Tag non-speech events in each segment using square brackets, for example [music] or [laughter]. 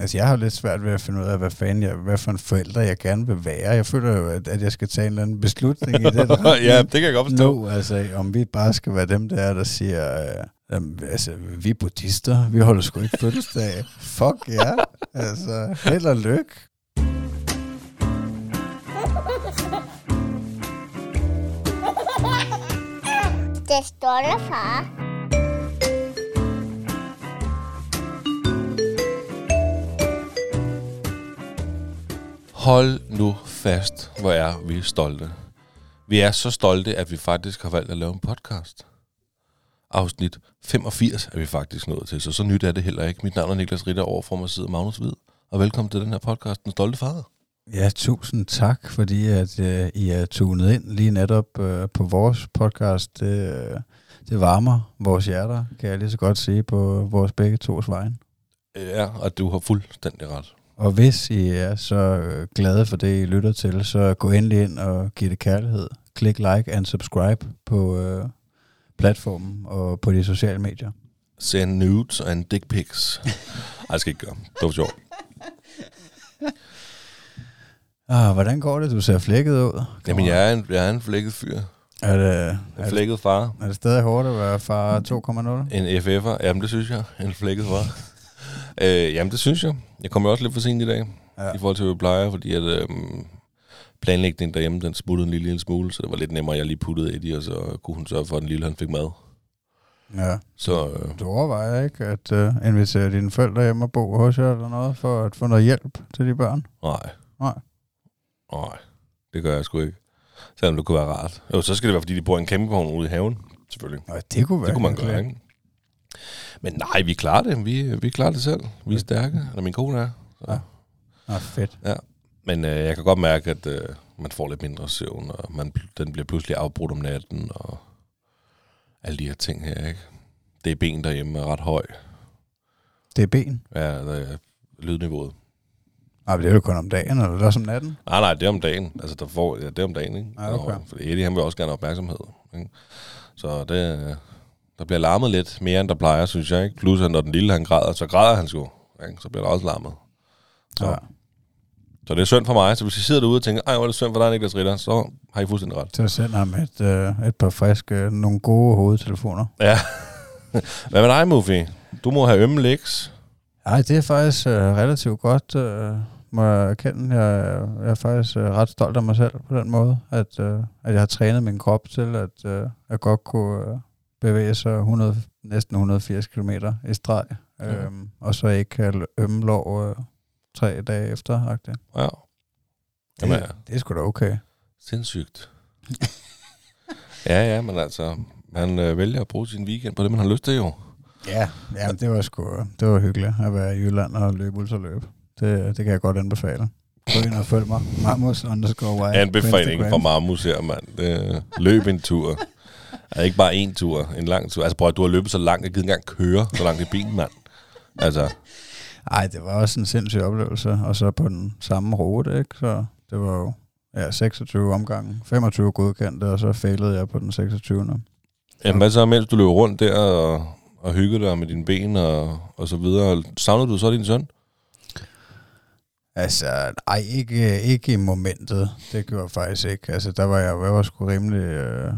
Altså, jeg har lidt svært ved at finde ud af, hvad fanden jeg, hvad for en forælder jeg gerne vil være. Jeg føler jo, at, at jeg skal tage en eller anden beslutning i [laughs] den ja, det kan jeg godt forstå. Nu, altså, om vi bare skal være dem der, der siger, øh, jamen, altså, vi er buddhister, vi holder sgu ikke fødselsdag. [laughs] Fuck ja, yeah. altså, held og lykke. Det stolte far. Hold nu fast, hvor er vi stolte. Vi er så stolte, at vi faktisk har valgt at lave en podcast. Afsnit 85 er vi faktisk nået til, så så nyt er det heller ikke. Mit navn er Niklas Ritter, over for mig sidder Magnus Hvid. Og velkommen til den her podcast, Den Stolte Far. Ja, tusind tak, fordi at uh, I er tunet ind lige netop uh, på vores podcast. Det, uh, det varmer vores hjerter, kan jeg lige så godt sige, på vores begge tos vejen. Ja, og du har fuldstændig ret. Og hvis I er så øh, glade for det, I lytter til, så gå endelig ind og giv det kærlighed. Klik like and subscribe på øh, platformen og på de sociale medier. Send nudes and dick pics. [laughs] Ej, det skal ikke gøre. Det var sjovt. Ah, hvordan går det? Du ser flækket ud. Jamen, jeg er en, jeg er en flækket fyr. Er det, En flækket far. er det stadig hårdt at være far 2,0? En FF'er. Jamen, det synes jeg. En flækket far. Øh, jamen, det synes jeg. Jeg kommer også lidt for sent i dag. Ja. I forhold til, hvad jeg plejer, fordi at, øhm, planlægningen derhjemme, den smuttede en lille, lille smule, så det var lidt nemmere, at jeg lige puttede Eddie, og så kunne hun sørge for, at den lille han fik mad. Ja. Så øh, Du overvejer ikke at uh, invitere dine forældre hjem og bo hos jer eller noget, for at få noget hjælp til de børn? nej. Nej. Nej, det gør jeg sgu ikke. Selvom det kunne være rart. Jo, så skal det være, fordi de bor i en campingvogn ude i haven, selvfølgelig. Nej, det kunne være Det kunne man gøre, ikke? Men nej, vi klarer det. Vi, vi klarer det selv. Vi er stærke, eller min kone er. Så. Ja. Ah, fedt. Men øh, jeg kan godt mærke, at øh, man får lidt mindre søvn, og man, den bliver pludselig afbrudt om natten, og alle de her ting her, ikke? Det er ben derhjemme er ret høj. Det er ben. Ja, der er lydniveauet. Ah, men det er jo kun om dagen, eller det er også om natten. Nej, nej, det er om dagen. Altså, der får, ja, det er om dagen, ikke? Ja, okay. Og, Eddie, han vil også gerne have opmærksomhed. Ikke? Så det, der bliver larmet lidt mere, end der plejer, synes jeg. Ikke? Plus, at når den lille han græder, så græder han sgu. Ikke? Så bliver der også larmet. Så, Ja. så det er synd for mig. Så hvis I sidder derude og tænker, ej, hvor er det synd for dig, Niklas Ritter, så har I fuldstændig ret. Så send ham et, øh, et par friske, nogle gode hovedtelefoner. Ja. [laughs] Hvad med dig, Muffy? Du må have ømme legs. Nej, det er faktisk øh, relativt godt, øh, må jeg erkende. Jeg, jeg er faktisk øh, ret stolt af mig selv på den måde, at, øh, at jeg har trænet min krop til, at øh, jeg godt kunne øh, bevæge sig 100, næsten 180 km i streg, øh, Mhm. og så ikke have ømme lov øh, tre dage efter. -agtigt. Ja. Jamen, ja. Det, er sgu da okay. Sindssygt. [laughs] ja, ja, men altså, man øh, vælger at bruge sin weekend på det, man har lyst til jo. Ja, ja det var sgu det var hyggeligt at være i Jylland og løbe ultraløb. Det, det kan jeg godt anbefale. Gå ind og følg mig. Marmus underscore. Anbefaling fra. Marmus her, mand. Det, løb en tur. Altså ikke bare en tur, en lang tur. Altså prøv at du har løbet så langt, jeg gider ikke engang køre så langt i bilen, mand. Altså, Ej, det var også en sindssyg oplevelse. Og så på den samme rute, ikke? Så det var jo ja, 26 omgange. 25 godkendte, og så failede jeg på den 26. jamen, hvad så, mens du løber rundt der og, og hyggede dig med dine ben og, og så videre? Savnede du så din søn? Altså, nej, ikke, ikke i momentet. Det gjorde jeg faktisk ikke. Altså, der var jeg, jeg var sgu rimelig, øh,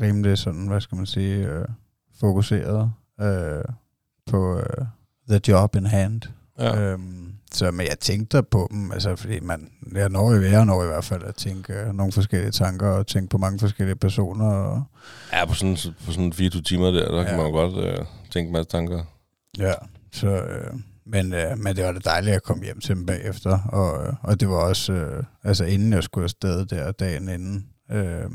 rimelig sådan, hvad skal man sige, øh, fokuseret øh, på øh, the job in hand. Ja. Øhm, så, men jeg tænkte på dem, altså, fordi man, jeg når i hver når i hvert fald at tænke øh, nogle forskellige tanker, og tænke på mange forskellige personer. Og, Ja, på sådan, på sådan 24 timer der, der ja. kan man jo godt øh, tænke en masse tanker. ja, så, øh, men, øh, men det var da dejligt at komme hjem til dem bagefter, og, øh, og det var også, øh, altså inden jeg skulle afsted der dagen inden, øh,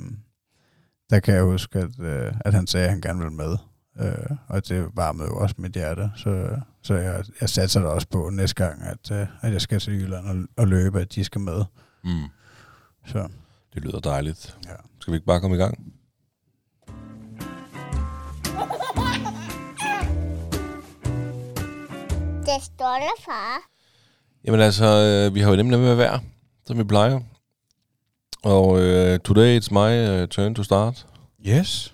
der kan jeg huske, at, øh, at han sagde, at han gerne ville med. Øh, og det varmede jo også mit hjerte, så, så jeg, jeg satser da også på næste gang, at, øh, at jeg skal til Jylland og, og løbe, at de skal med. Mm. Så Det lyder dejligt. ja. Skal vi ikke bare komme i gang? Det stolte far. Jamen altså, øh, vi har jo nemlig med at være, som vi plejer. Og uh, today it's my uh, turn to start. Yes,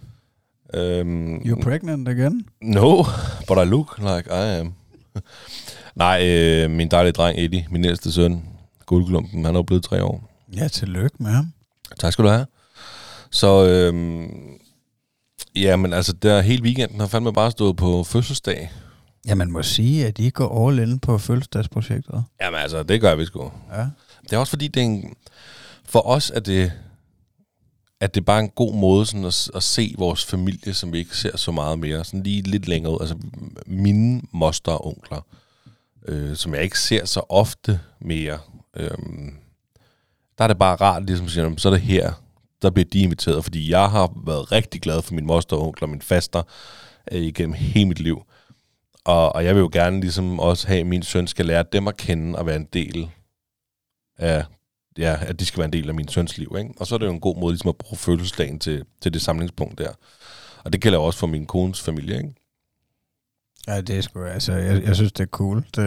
Um, you're pregnant again? No, but I look like I am. [laughs] Nej, øh, min dejlige dreng Eddie, min ældste søn, guldklumpen, han er jo blevet tre år. Ja, tillykke med ham. Tak skal du have. Så, øhm, ja, men altså, der hele weekenden har fandme bare stået på fødselsdag. Ja, man må sige, at I går all in på fødselsdagsprojektet. Jamen altså, det gør vi sgu. Ja. Det er også fordi, det er en, for os er det, at det er bare en god måde sådan at, at se vores familie, som vi ikke ser så meget mere, sådan lige lidt længere ud. Altså mine moster og onkler, øh, som jeg ikke ser så ofte mere. Øh, der er det bare rart, ligesom at sige, så er det her, der bliver de inviteret, fordi jeg har været rigtig glad for min moster og onkler, min faster, øh, igennem hele mit liv. Og, og jeg vil jo gerne ligesom også have, at min søn skal lære dem at kende og være en del af, ja, at de skal være en del af min søns liv. Ikke? Og så er det jo en god måde ligesom at bruge fødselsdagen til, til det samlingspunkt der. Og det gælder også for min kones familie. Ikke? Ja, det er sgu, altså, jeg, jeg synes, det er cool. Det,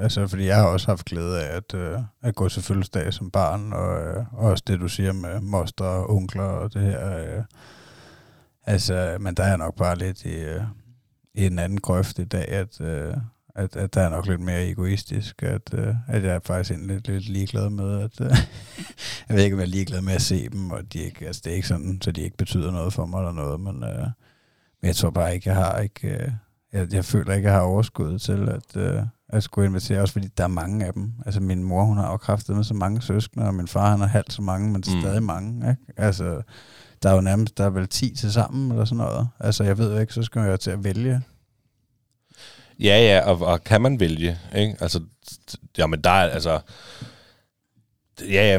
altså, fordi jeg har også haft glæde af at, øh, at gå til fødselsdag som barn, og uh, også det, du siger med moster og onkler og det her. Øh. Altså, men der er nok bare lidt i, i en anden grøft i dag, at, at, at der er nok lidt mere egoistisk, at, uh, at jeg er faktisk lidt, lidt ligeglad med, at uh, [laughs] jeg ved ikke, om jeg er ligeglad med at se dem, og de ikke, altså, det er ikke sådan, så de ikke betyder noget for mig eller noget, men, uh, men jeg tror bare ikke, jeg har ikke... Uh, jeg, jeg føler ikke, jeg har overskud til at, øh, at skulle invitere, også fordi der er mange af dem. Altså min mor, hun har jo kraftet med så mange søskende, og min far, han har halvt så mange, men mm. stadig mange. Ikke? Altså, der er jo nærmest, der er vel 10 til sammen, eller sådan noget. Altså, jeg ved jo ikke, så skal jo til at vælge. Ja, ja, og, og kan man vælge, ikke? Altså, jamen der er, altså, ja, ja,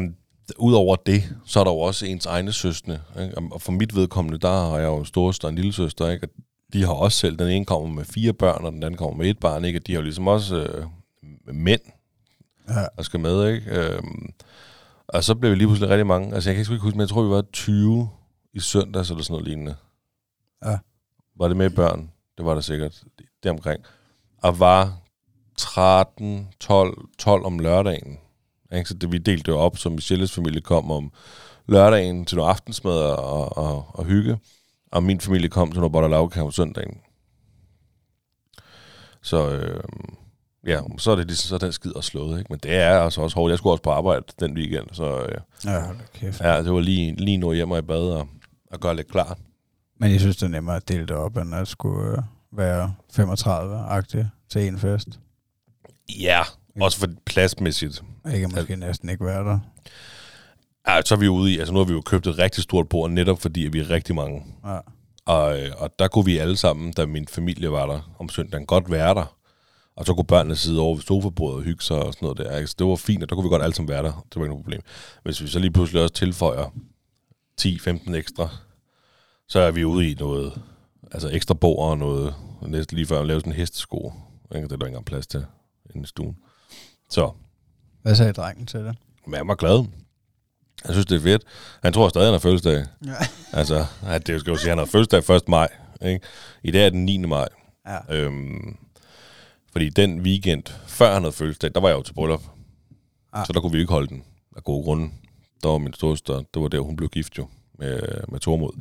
udover det, så er der jo også ens egne søstre. Ikke? Og for mit vedkommende, der har jeg jo en storesøster og en lille søster, ikke? Og de har også selv, den ene kommer med fire børn, og den anden kommer med et barn, ikke? Og de har jo ligesom også øh, mænd, Ja. der skal med, ikke? Øhm, og så blev vi lige pludselig rigtig mange. Altså, jeg kan ikke huske, men jeg tror, vi var 20 i søndags, eller sådan noget lignende. Ja. Var det med børn? Det var der sikkert. Det omkring. Og var 13, 12, 12 om lørdagen. Ikke? Så det, vi delte det op, så Michelles familie kom om lørdagen til noget aftensmad og, og, og hygge. Og min familie kom til noget boller lavkage om søndagen. Så øh, ja, så er det ligesom, så er den skid og slået, ikke? Men det er altså også hårdt. Jeg skulle også på arbejde den weekend, så øh, Ja, da kæft. ja, det var lige, lige nu hjemme i bad og, og gøre lidt klar. Men jeg synes, det er nemmere at dele det op, end at skulle øh, være 35-agtig til en fest. Ja, også for pladsmæssigt. Jeg kan måske næsten ikke være der. Ja, så er vi ude i, altså nu har vi jo købt et rigtig stort bord, netop fordi at vi er rigtig mange. Ja. Og, og der kunne vi alle sammen, da min familie var der om søndagen, godt være der. Og så kunne børnene sidde over ved sofabordet og hygge sig og sådan noget der. Altså, det var fint, og der kunne vi godt alle sammen være der. Det var ikke noget problem. Hvis vi så lige pludselig også tilføjer 10-15 ekstra, så er vi ude i noget, altså ekstra bord og noget, næsten lige før at lave sådan en hestesko. Ikke? Det er der ikke engang plads til inde i stuen. Så, Hvad sagde drengen til det? men jeg var glad. Jeg synes, det er fedt. Han tror stadig, han har fødselsdag. Ja. [laughs] Altså, at det skal jo sige, han har fødselsdag 1. maj. Ikke? I dag er den 9. maj. ja. Øhm, fordi den weekend, før han havde fødselsdag, der var jeg jo til bryllup. Ah. Så der kunne vi ikke holde den af gode grunde. Der var min storsøster, det var der, hun blev gift jo med, med Tormod.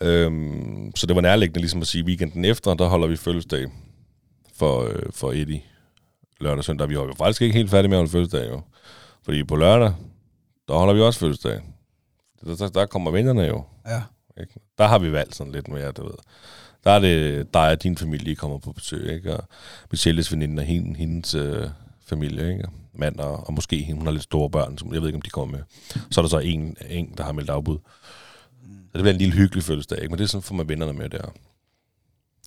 Øhm, så det var nærliggende ligesom at sige, weekenden efter, der holder vi fødselsdag for, øh, for Eddie lørdag og søndag. Vi var jo faktisk ikke helt færdige med at holde fødselsdag jo. Fordi på lørdag, der holder vi også fødselsdag. Der, der, der kommer vennerne jo. ja. Ikke? Der har vi valgt sådan lidt mere, du ved. Der er det dig og din familie, kommer på besøg, ikke? Og Michelles veninde og hende, hendes øh, familie, ikke? Mand og, og måske hende, hun har lidt store børn, som jeg ved ikke, om de kommer med. Så er der så en, en der har meldt afbud. Så det bliver en lille hyggelig fødselsdag, ikke? Men det er sådan, får man vennerne med der.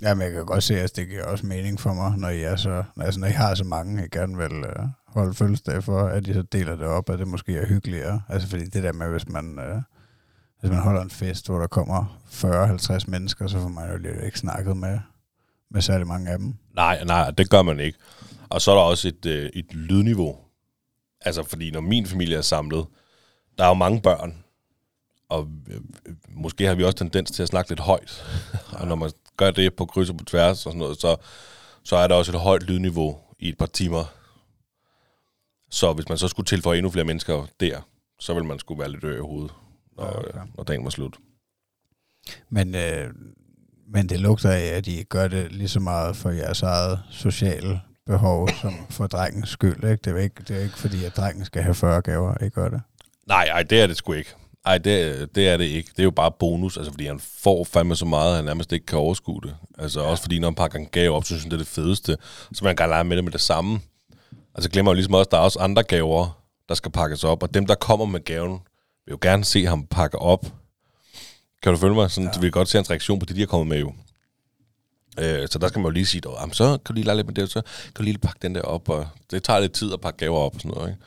Ja, men jeg kan godt se, at det giver også mening for mig, når I, er så, altså, når I har så mange, jeg gerne vil øh, holde fødselsdag for, at I så deler det op, at det måske er hyggeligere. Altså fordi det der med, hvis man, øh, hvis man holder en fest, hvor der kommer 40-50 mennesker, så får man jo lidt ikke snakket med, med særlig mange af dem. Nej, nej, det gør man ikke. Og så er der også et, øh, et lydniveau. Altså, fordi når min familie er samlet, der er jo mange børn, og øh, øh måske har vi også tendens til at snakke lidt højt. [laughs] og når man gør det på kryds og på tværs og sådan noget, så, så er der også et højt lydniveau i et par timer. Så hvis man så skulle tilføje endnu flere mennesker der, så vil man skulle være lidt ør i hovedet, når, Ja, okay. når dagen var slut. Men, øh, men det lugter af, at I gør det lige så meget for jeres eget sociale behov [coughs] som for drengens skyld. Ikke? Det, er ikke, det er ikke fordi, at drengen skal have 40 gaver, ikke gør det? Nej, ej, det er det sgu ikke. Nej, det, det er det ikke. Det er jo bare bonus, altså fordi han får fandme så meget, at han nærmest ikke kan overskue det. Altså ja. også fordi, når han pakker en gave op, så synes han, det er det fedeste. Så man kan lege med det med det samme. Altså glemmer jo ligesom også, at der er også andre gaver, der skal pakkes op. Og dem, der kommer med gaven, vil jo gerne se ham pakke op. Kan du følge mig? Sådan, ja. Du vil godt se hans reaktion på det, de er kommet med jo. Øh, så der skal man jo lige sige, at så kan du lige lege lidt med det, så kan du lige pakke den der op. Og det tager lidt tid at pakke gaver op og sådan noget. Ikke?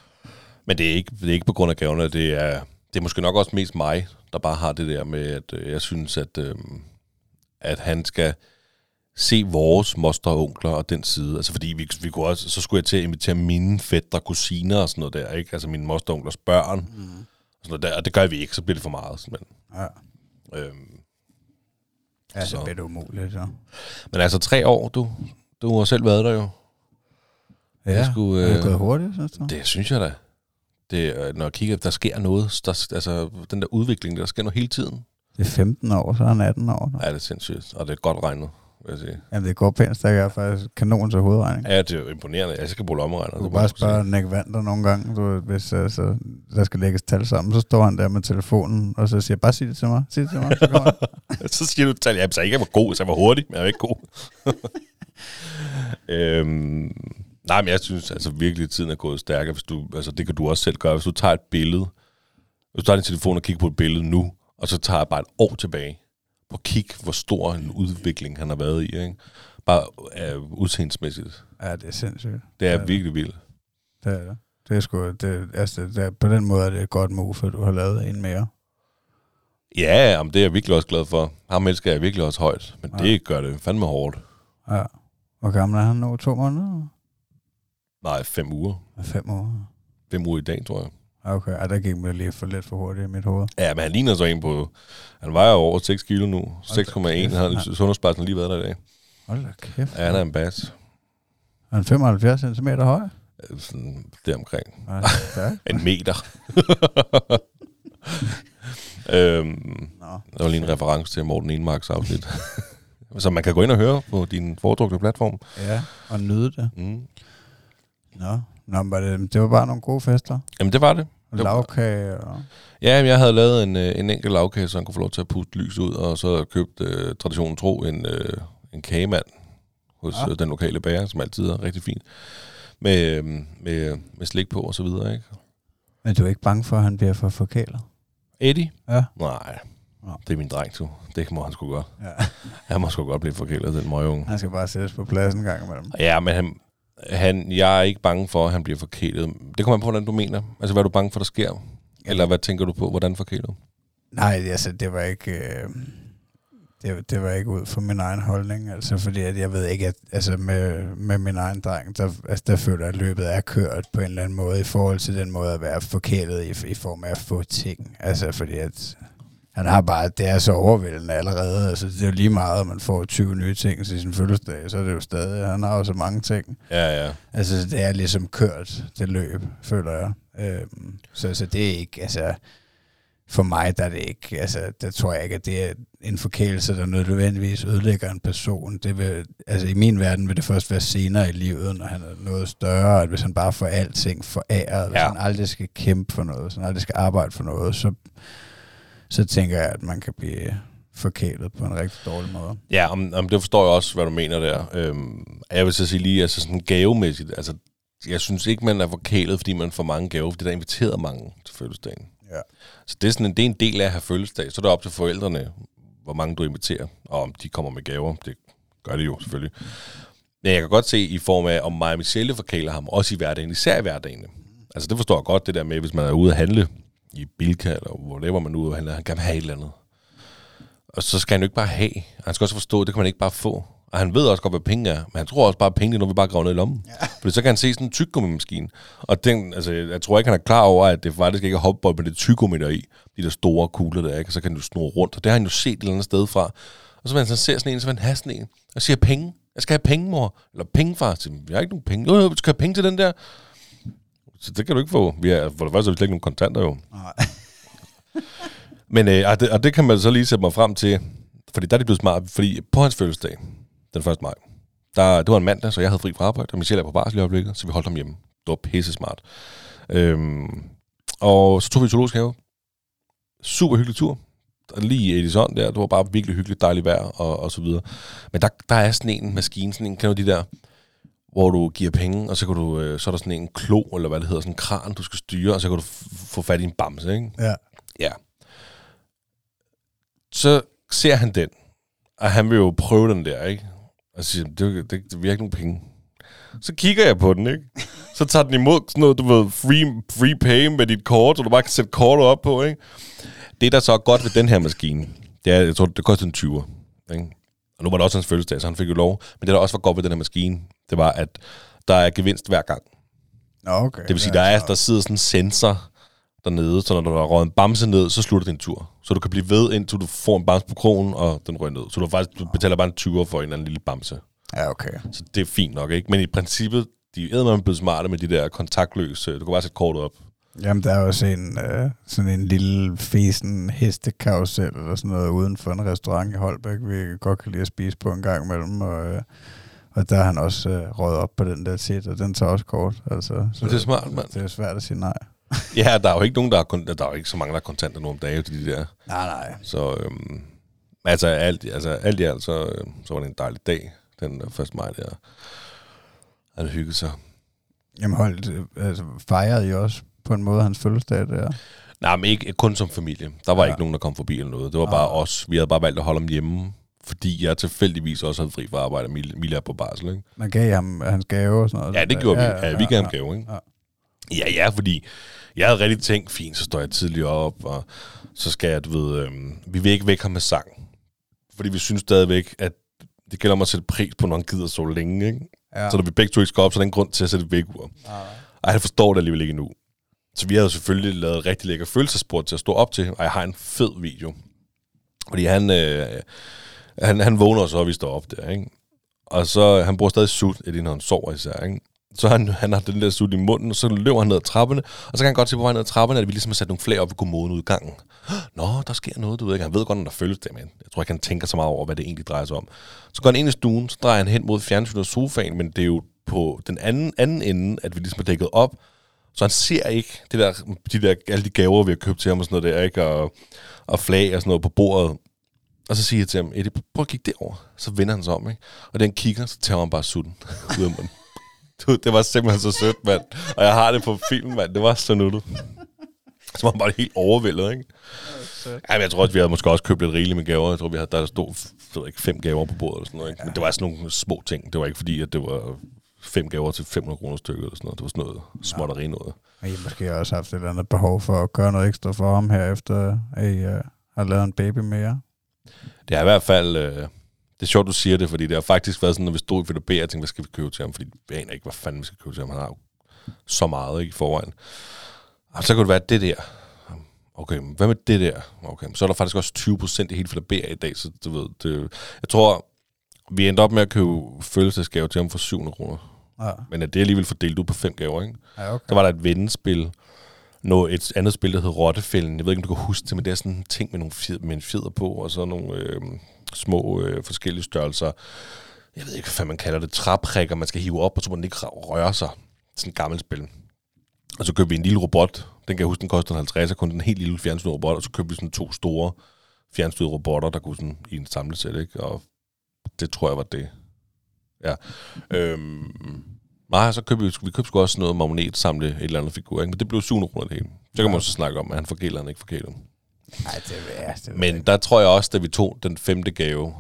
Men det er, ikke, det er ikke på grund af gaverne, det er, det er måske nok også mest mig, der bare har det der med, at øh, jeg synes, at, øh, at han skal se vores moster og onkler og den side. Altså fordi vi, vi kunne også, så skulle jeg til at invitere mine fætter, kusiner og sådan noget der, ikke? Altså mine moster og onklers børn. Mm. Og, sådan noget der, og det gør vi ikke, så bliver det for meget. Simpelthen. Ja. Øhm, Ja, så bliver det umuligt, så. men altså tre år, du, du har selv været der jo. Ja, skulle, er det øh, gået hurtigt, synes du? Det synes jeg da. Det, øh, når jeg kigger, der sker noget, der, altså den der udvikling, der sker noget hele tiden. Det er 15 år, så er han 18 år. Nu. Ja, det er sindssygt, og det er godt regnet, vil jeg sige. Jamen, det går pænt. Jeg er faktisk kanon til hovedregning. Ja, det er jo imponerende. Jeg skal bruge lommeregner. Du kan bare spørge Nick Vander nogle gange, du, hvis altså, der skal lægges tal sammen, så står han der med telefonen, og så siger bare sig det til mig, sig det til mig, så [laughs] så siger du til ja, så ikke jeg var god, så jeg var hurtig, men jeg var ikke god. [laughs] øhm, nej, men jeg synes altså virkelig, at tiden er gået stærkere. Hvis du, altså, det kan du også selv gøre. Hvis du tager et billede, hvis du tager din telefon og kigger på et billede nu, og så tager jeg bare et år tilbage, på kig, hvor stor en udvikling han har været i. Ikke? Bare uh, udseendsmæssigt. Ja, det er sindssygt. Det er Ja. virkelig vildt. Det er det. Det er sgu, det, altså, det er, på den måde er det et godt move, for du har lavet en mere. Ja, om det er jeg virkelig også glad for. Ham elsker jeg virkelig også højt, men Ja. det gør det fandme hårdt. Ja. Hvor gammel er han nu? To måneder? Nej, fem uger. Fem år? Fem uger i dag, tror jeg. Okay, ja, der gik mig lige for lidt for hurtigt i mit hoved. Ja, men han ligner så en på... Han vejer over 6 kilo nu. 6,1 kæft, har ja. sundhedspladsen lige været der i dag. Hold da kæft. Ja, han er en bas. Er han 75 cm høj? Øh, Sådan deromkring. Ja. [laughs] En meter. [laughs] øhm, Nå. der var lige en reference til Morten Enmarks afsnit. [laughs] som man kan gå ind og høre på din foretrukne platform. Ja, og nyde det. Mm. Nå, Nå men var det, det var bare nogle gode fester. Jamen, det var det. Det lavkage og... Ja, jeg havde lavet en, øh, en enkelt lavkage, så han kunne få lov til at puste lys ud, og så købt øh, traditionen tro en, øh, en kagemand hos Ja. ja. den lokale bager, som altid er rigtig fint, med, øh, med, med slik på og så videre, ikke? Men du er ikke bange for, at han bliver for forkælet? Eddie? Ja. Nej, det er min dreng, du. Det må han sgu godt. Ja. Han må sgu godt blive forkælet, den møgeunge. Han skal bare sættes på plads en gang imellem. Ja, men han, han, jeg er ikke bange for, at han bliver forkælet. Det kommer an på, hvordan du mener. Altså, hvad er du bange for, der sker? Eller hvad tænker du på, hvordan forkælet? Nej, altså, det var ikke... Øh, det, det var ikke ud fra min egen holdning, altså fordi at jeg ved ikke, at altså med, med min egen dreng, der, altså der føler jeg, at løbet er kørt på en eller anden måde i forhold til den måde at være forkælet i, i form af at få ting. Altså fordi at han har bare, det er så overvældende allerede, altså det er jo lige meget, at man får 20 nye ting til sin fødselsdag, så er det jo stadig, han har jo så mange ting. Ja, ja. Altså, det er ligesom kørt, det løb, føler jeg. Øhm, så, så det er ikke, altså, for mig, der er det ikke, altså, der tror jeg ikke, at det er en forkælelse, der nødvendigvis ødelægger en person. Det vil, altså, i min verden vil det først være senere i livet, når han er noget større, at hvis han bare får alting foræret, hvis Ja. han aldrig skal kæmpe for noget, hvis han aldrig skal arbejde for noget, så, så tænker jeg, at man kan blive forkælet på en rigtig dårlig måde. Ja, om, om det forstår jeg også, hvad du mener der. Øhm, jeg vil så sige lige, altså sådan gavemæssigt, altså jeg synes ikke, man er forkælet, fordi man får mange gaver, fordi der er inviteret mange til fødselsdagen. Ja. Så det er, sådan en, det er en del af at have fødselsdag. Så er det op til forældrene, hvor mange du inviterer, og om de kommer med gaver. Det gør de jo selvfølgelig. Men jeg kan godt se i form af, om mig og Michelle forkæler ham, også i hverdagen, især i hverdagen. Altså det forstår jeg godt, det der med, hvis man er ude at handle i Bilka, eller whatever man at handle, han kan have et eller andet. Og så skal han jo ikke bare have. Han skal også forstå, at det kan man ikke bare få. Og han ved også godt, hvad penge er. Men han tror også bare, at penge er noget, vi bare graver ned i lommen. Ja. Fordi så kan han se sådan en tyggegummi-maskine. Og den, altså, jeg tror ikke, han er klar over, at det faktisk ikke er hopbold, men det er tyggegummi der er i. De der store kugler der, ikke? Og så kan du snurre rundt. Og det har han jo set et eller andet sted fra. Og så vil han så ser sådan en, så vil han have sådan en. Og siger, penge. Jeg skal have penge, mor. Eller penge, far. Så, jeg har ikke nogen penge. Jo, jo, du skal have penge til den der. Så det kan du ikke få. Vi er, for det første har vi slet ikke nogen kontanter jo. Nej. [laughs] Men øh, og, det, og det kan man så lige sætte mig frem til, fordi der er det blevet smart, fordi på hans fødselsdag, den 1. maj, Der, det var en mandag, så jeg havde fri fra arbejde, og Michelle er på barsel i øjeblikket, så vi holdt ham hjemme. Det var pisse smart. Øhm, og så tog vi i zoologisk have. Super hyggelig tur. Lige i Edison der, det var bare virkelig hyggeligt, dejligt vejr og, og så videre. Men der, der er sådan en maskine, sådan en, kan du de der, hvor du giver penge, og så, kan du, øh, så er der sådan en klo, eller hvad det hedder, sådan en kran, du skal styre, og så kan du få fat i en bamse, ikke? Ja. Ja. Så ser han den, og han vil jo prøve den der, ikke? Og så siger, det, det, det virker ikke nogen penge. Så kigger jeg på den, ikke? Så tager den imod sådan noget, du ved, free, free pay med dit kort, så du bare kan sætte kortet op på, ikke? Det, der så er godt ved den her maskine, det er, jeg tror, det koster en 20'er, ikke? Og nu var det også hans fødselsdag, så han fik jo lov. Men det, der også var godt ved den her maskine, det var, at der er gevinst hver gang. Okay. Det vil sige, der, er, der sidder sådan en sensor dernede, så når der er røget en bamse ned, så slutter din tur. Så du kan blive ved, indtil du får en bamse på krogen, og den rører ned. Så du faktisk du betaler bare en 20 for en eller anden lille bamse. Ja, okay. Så det er fint nok, ikke? Men i princippet, de er blevet smarte med de der kontaktløse. Du kan bare sætte kortet op. Jamen, der er også en, øh, sådan en lille fesen hestekarusel eller sådan noget uden for en restaurant i Holbæk, vi godt kan lide at spise på en gang imellem, og, øh, og der har han også øh, røget op på den der tit, og den tager også kort. Altså, så Men det er smart, mand. Det er svært at sige nej. [laughs] Ja, der er jo ikke nogen, der er, der er jo ikke så mange, der er kontanter nu om dagen de der. Nej, nej. Så øhm, altså, alt, altså alt i alt, så, øh, så var det en dejlig dag, den øh, 1. maj der. Han hyggede sig. Jamen holdt, øh, altså, fejrede I også på en måde hans fødselsdag der? Nej, men ikke kun som familie. Der var Ja. ja. ikke nogen, der kom forbi eller noget. Det var bare os. Vi havde bare valgt at holde ham hjemme, fordi jeg tilfældigvis også havde fri fra arbejde, og er på barsel, ikke? Man gav ham hans gave og sådan noget. Ja, det gjorde vi. Ja, vi gav ham gave, ikke? Ja. Ja, ja, fordi jeg havde rigtig tænkt, fint, så står jeg tidligere op, og så skal jeg, du ved, øhm, vi vil ikke vække ham med sang. Fordi vi synes stadigvæk, at det gælder om at sætte pris på, når han gider så længe, ikke? Ja. Ja. Så når vi begge to ikke skal op, så er der en grund til at sætte et vækkeur. Ja. Og han forstår det alligevel ikke endnu. Så vi havde selvfølgelig lavet rigtig lækker følelsesport til at stå op til, og jeg har en fed video. Fordi han, øh, han, han vågner så, og vi står op der, ikke? Og så, han bruger stadig sut, Eddie, når han sover især, ikke? Så han, han har den der sut i munden, og så løber han ned ad trapperne, og så kan han godt se på vej ned ad trapperne, at vi ligesom har sat nogle flag op ved kommoden ud i gangen. Nå, der sker noget, du ved ikke. Han ved godt, når der følges det, men jeg tror ikke, han tænker så meget over, hvad det egentlig drejer sig om. Så går han ind i stuen, så drejer han hen mod fjernsynet og sofaen, men det er jo på den anden, anden ende, at vi ligesom er dækket op, så han ser ikke det der, de der, alle de gaver, vi har købt til ham og sådan noget der, ikke? Og, og flag og sådan noget på bordet. Og så siger jeg til ham, Eddie, prøv at kigge derover. Så vender han sig om, ikke? Og den kigger, så tager han bare sutten [laughs] ud af munden. Du, det var simpelthen så sødt, mand. Og jeg har det på film, mand. Det var så nuttet. Så var han bare helt overvældet, ikke? Ja, men jeg tror, at vi havde måske også købt lidt rigeligt med gaver. Jeg tror, vi havde, der stod jeg ved ikke, fem gaver på bordet eller sådan noget. Ikke? Men det var sådan nogle små ting. Det var ikke fordi, at det var fem gaver til 500 kroner stykket eller sådan noget. Det var sådan noget småtteri noget. Og I har måske også haft et eller andet behov for at gøre noget ekstra for ham her, efter at I uh, har lavet en baby mere. Det er i hvert fald... Øh, det er sjovt, du siger det, fordi det har faktisk været sådan, når vi stod i VDB, jeg tænkte, hvad skal vi købe til ham? Fordi vi aner ikke, hvad fanden vi skal købe til ham. Han har jo så meget ikke, i forvejen. Og så kunne det være det der. Okay, men hvad med det der? Okay, så er der faktisk også 20 procent i hele Filabea i dag, så du ved, det, jeg tror, vi endte op med at købe følelsesgave til ham for 700 kroner. Ja, Men det er alligevel fordelt ud på fem gaver, ikke? ja okay. Så var der et vendespil, noget, et andet spil, der hed Rottefælden. Jeg ved ikke, om du kan huske det, men det er sådan en ting med, nogle fjed, med en fjeder på, og så nogle øh, små øh, forskellige størrelser. Jeg ved ikke, hvad man kalder det. Træprikker, man skal hive op, og så må den ikke røre sig. Sådan et gammelt spil. Og så købte vi en lille robot. Den kan jeg huske, den kostede 50, og kun en helt lille fjernstyrede robot. Og så købte vi sådan to store fjernstyrede robotter, der kunne sådan i en samlet sæt, ikke? Og det tror jeg var det. Ja. Øhm, nej, så købte vi, vi købte sgu også noget magnet samle et eller andet figur, ikke? men det blev 700 kroner det hele. Så kan man så snakke om, at han forkæler, han ikke forkæler. Nej, det er det. ved Men der tror jeg også, da vi tog den femte gave,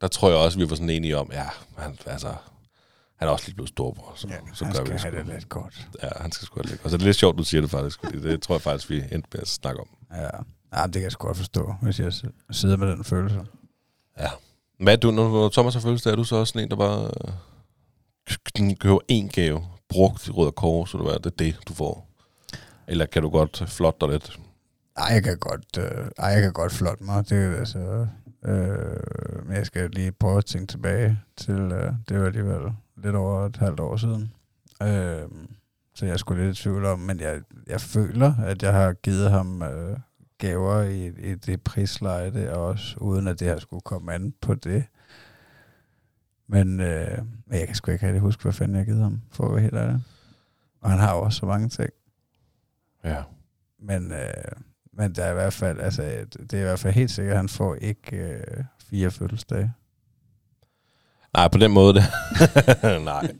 der tror jeg også, vi var sådan enige om, ja, han, altså, han er også lige blevet storbror, så, Ja, så han gør skal vi det det lidt godt. Ja, han skal sgu have det lidt. Og så er det lidt sjovt, du siger det faktisk, fordi det tror jeg faktisk, vi endte med at snakke om. Ja. ja, det kan jeg sgu godt forstå, hvis jeg sidder med den følelse. Ja. Hvad er du, når, når Thomas har fødselsdag, er du så også sådan en, der bare øh, køber en gave, brugt i Røde Kors, så det er det, er det, du får? Eller kan du godt flotte dig lidt? Nej, jeg kan godt, øh, ej, jeg kan godt flotte mig. Det er altså... Øh, men jeg skal lige prøve at tænke tilbage til... Øh, det var alligevel lidt over et halvt år siden. Øh, så jeg skulle lidt i tvivl om, men jeg, jeg føler, at jeg har givet ham øh, gaver i, i det prisleje også, uden at det her skulle komme an på det. Men øh, jeg kan sgu ikke rigtig huske, hvad fanden jeg givet ham, for at være helt ærlig. Og han har jo også så mange ting. Ja. Men, øh, men der er i hvert fald, altså, det er i hvert fald helt sikkert, at han får ikke øh, fire fødselsdage. Nej, på den måde. Det. [laughs] Nej.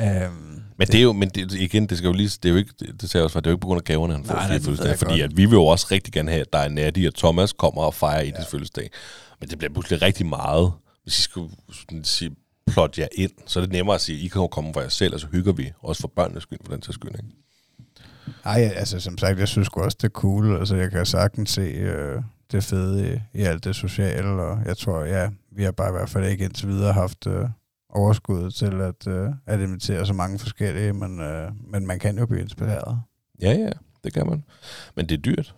Øhm, Men det er jo, men det, igen, det skal jo lige, det er jo ikke, det, sagde jeg også, for det er jo ikke på grund af gaverne, han får Nej, nej, jeg fordi at vi vil jo også rigtig gerne have, at der er Natty og Thomas kommer og fejrer Ediths ja. fødselsdag. Men det bliver pludselig rigtig meget, hvis I skulle sige, plot jer ind, så er det nemmere at sige, I kan jo komme for jer selv, og så hygger vi, også for børnenes skyld, for den sags skyld, ikke? Ej, altså som sagt, jeg synes også, det er cool. Altså jeg kan sagtens se øh, det fede i, i alt det sociale, og jeg tror, ja, vi har bare i hvert fald ikke indtil videre haft øh, overskud til at, øh, at invitere så mange forskellige, men, øh, men man kan jo blive inspireret. Ja, ja, det kan man. Men det er dyrt.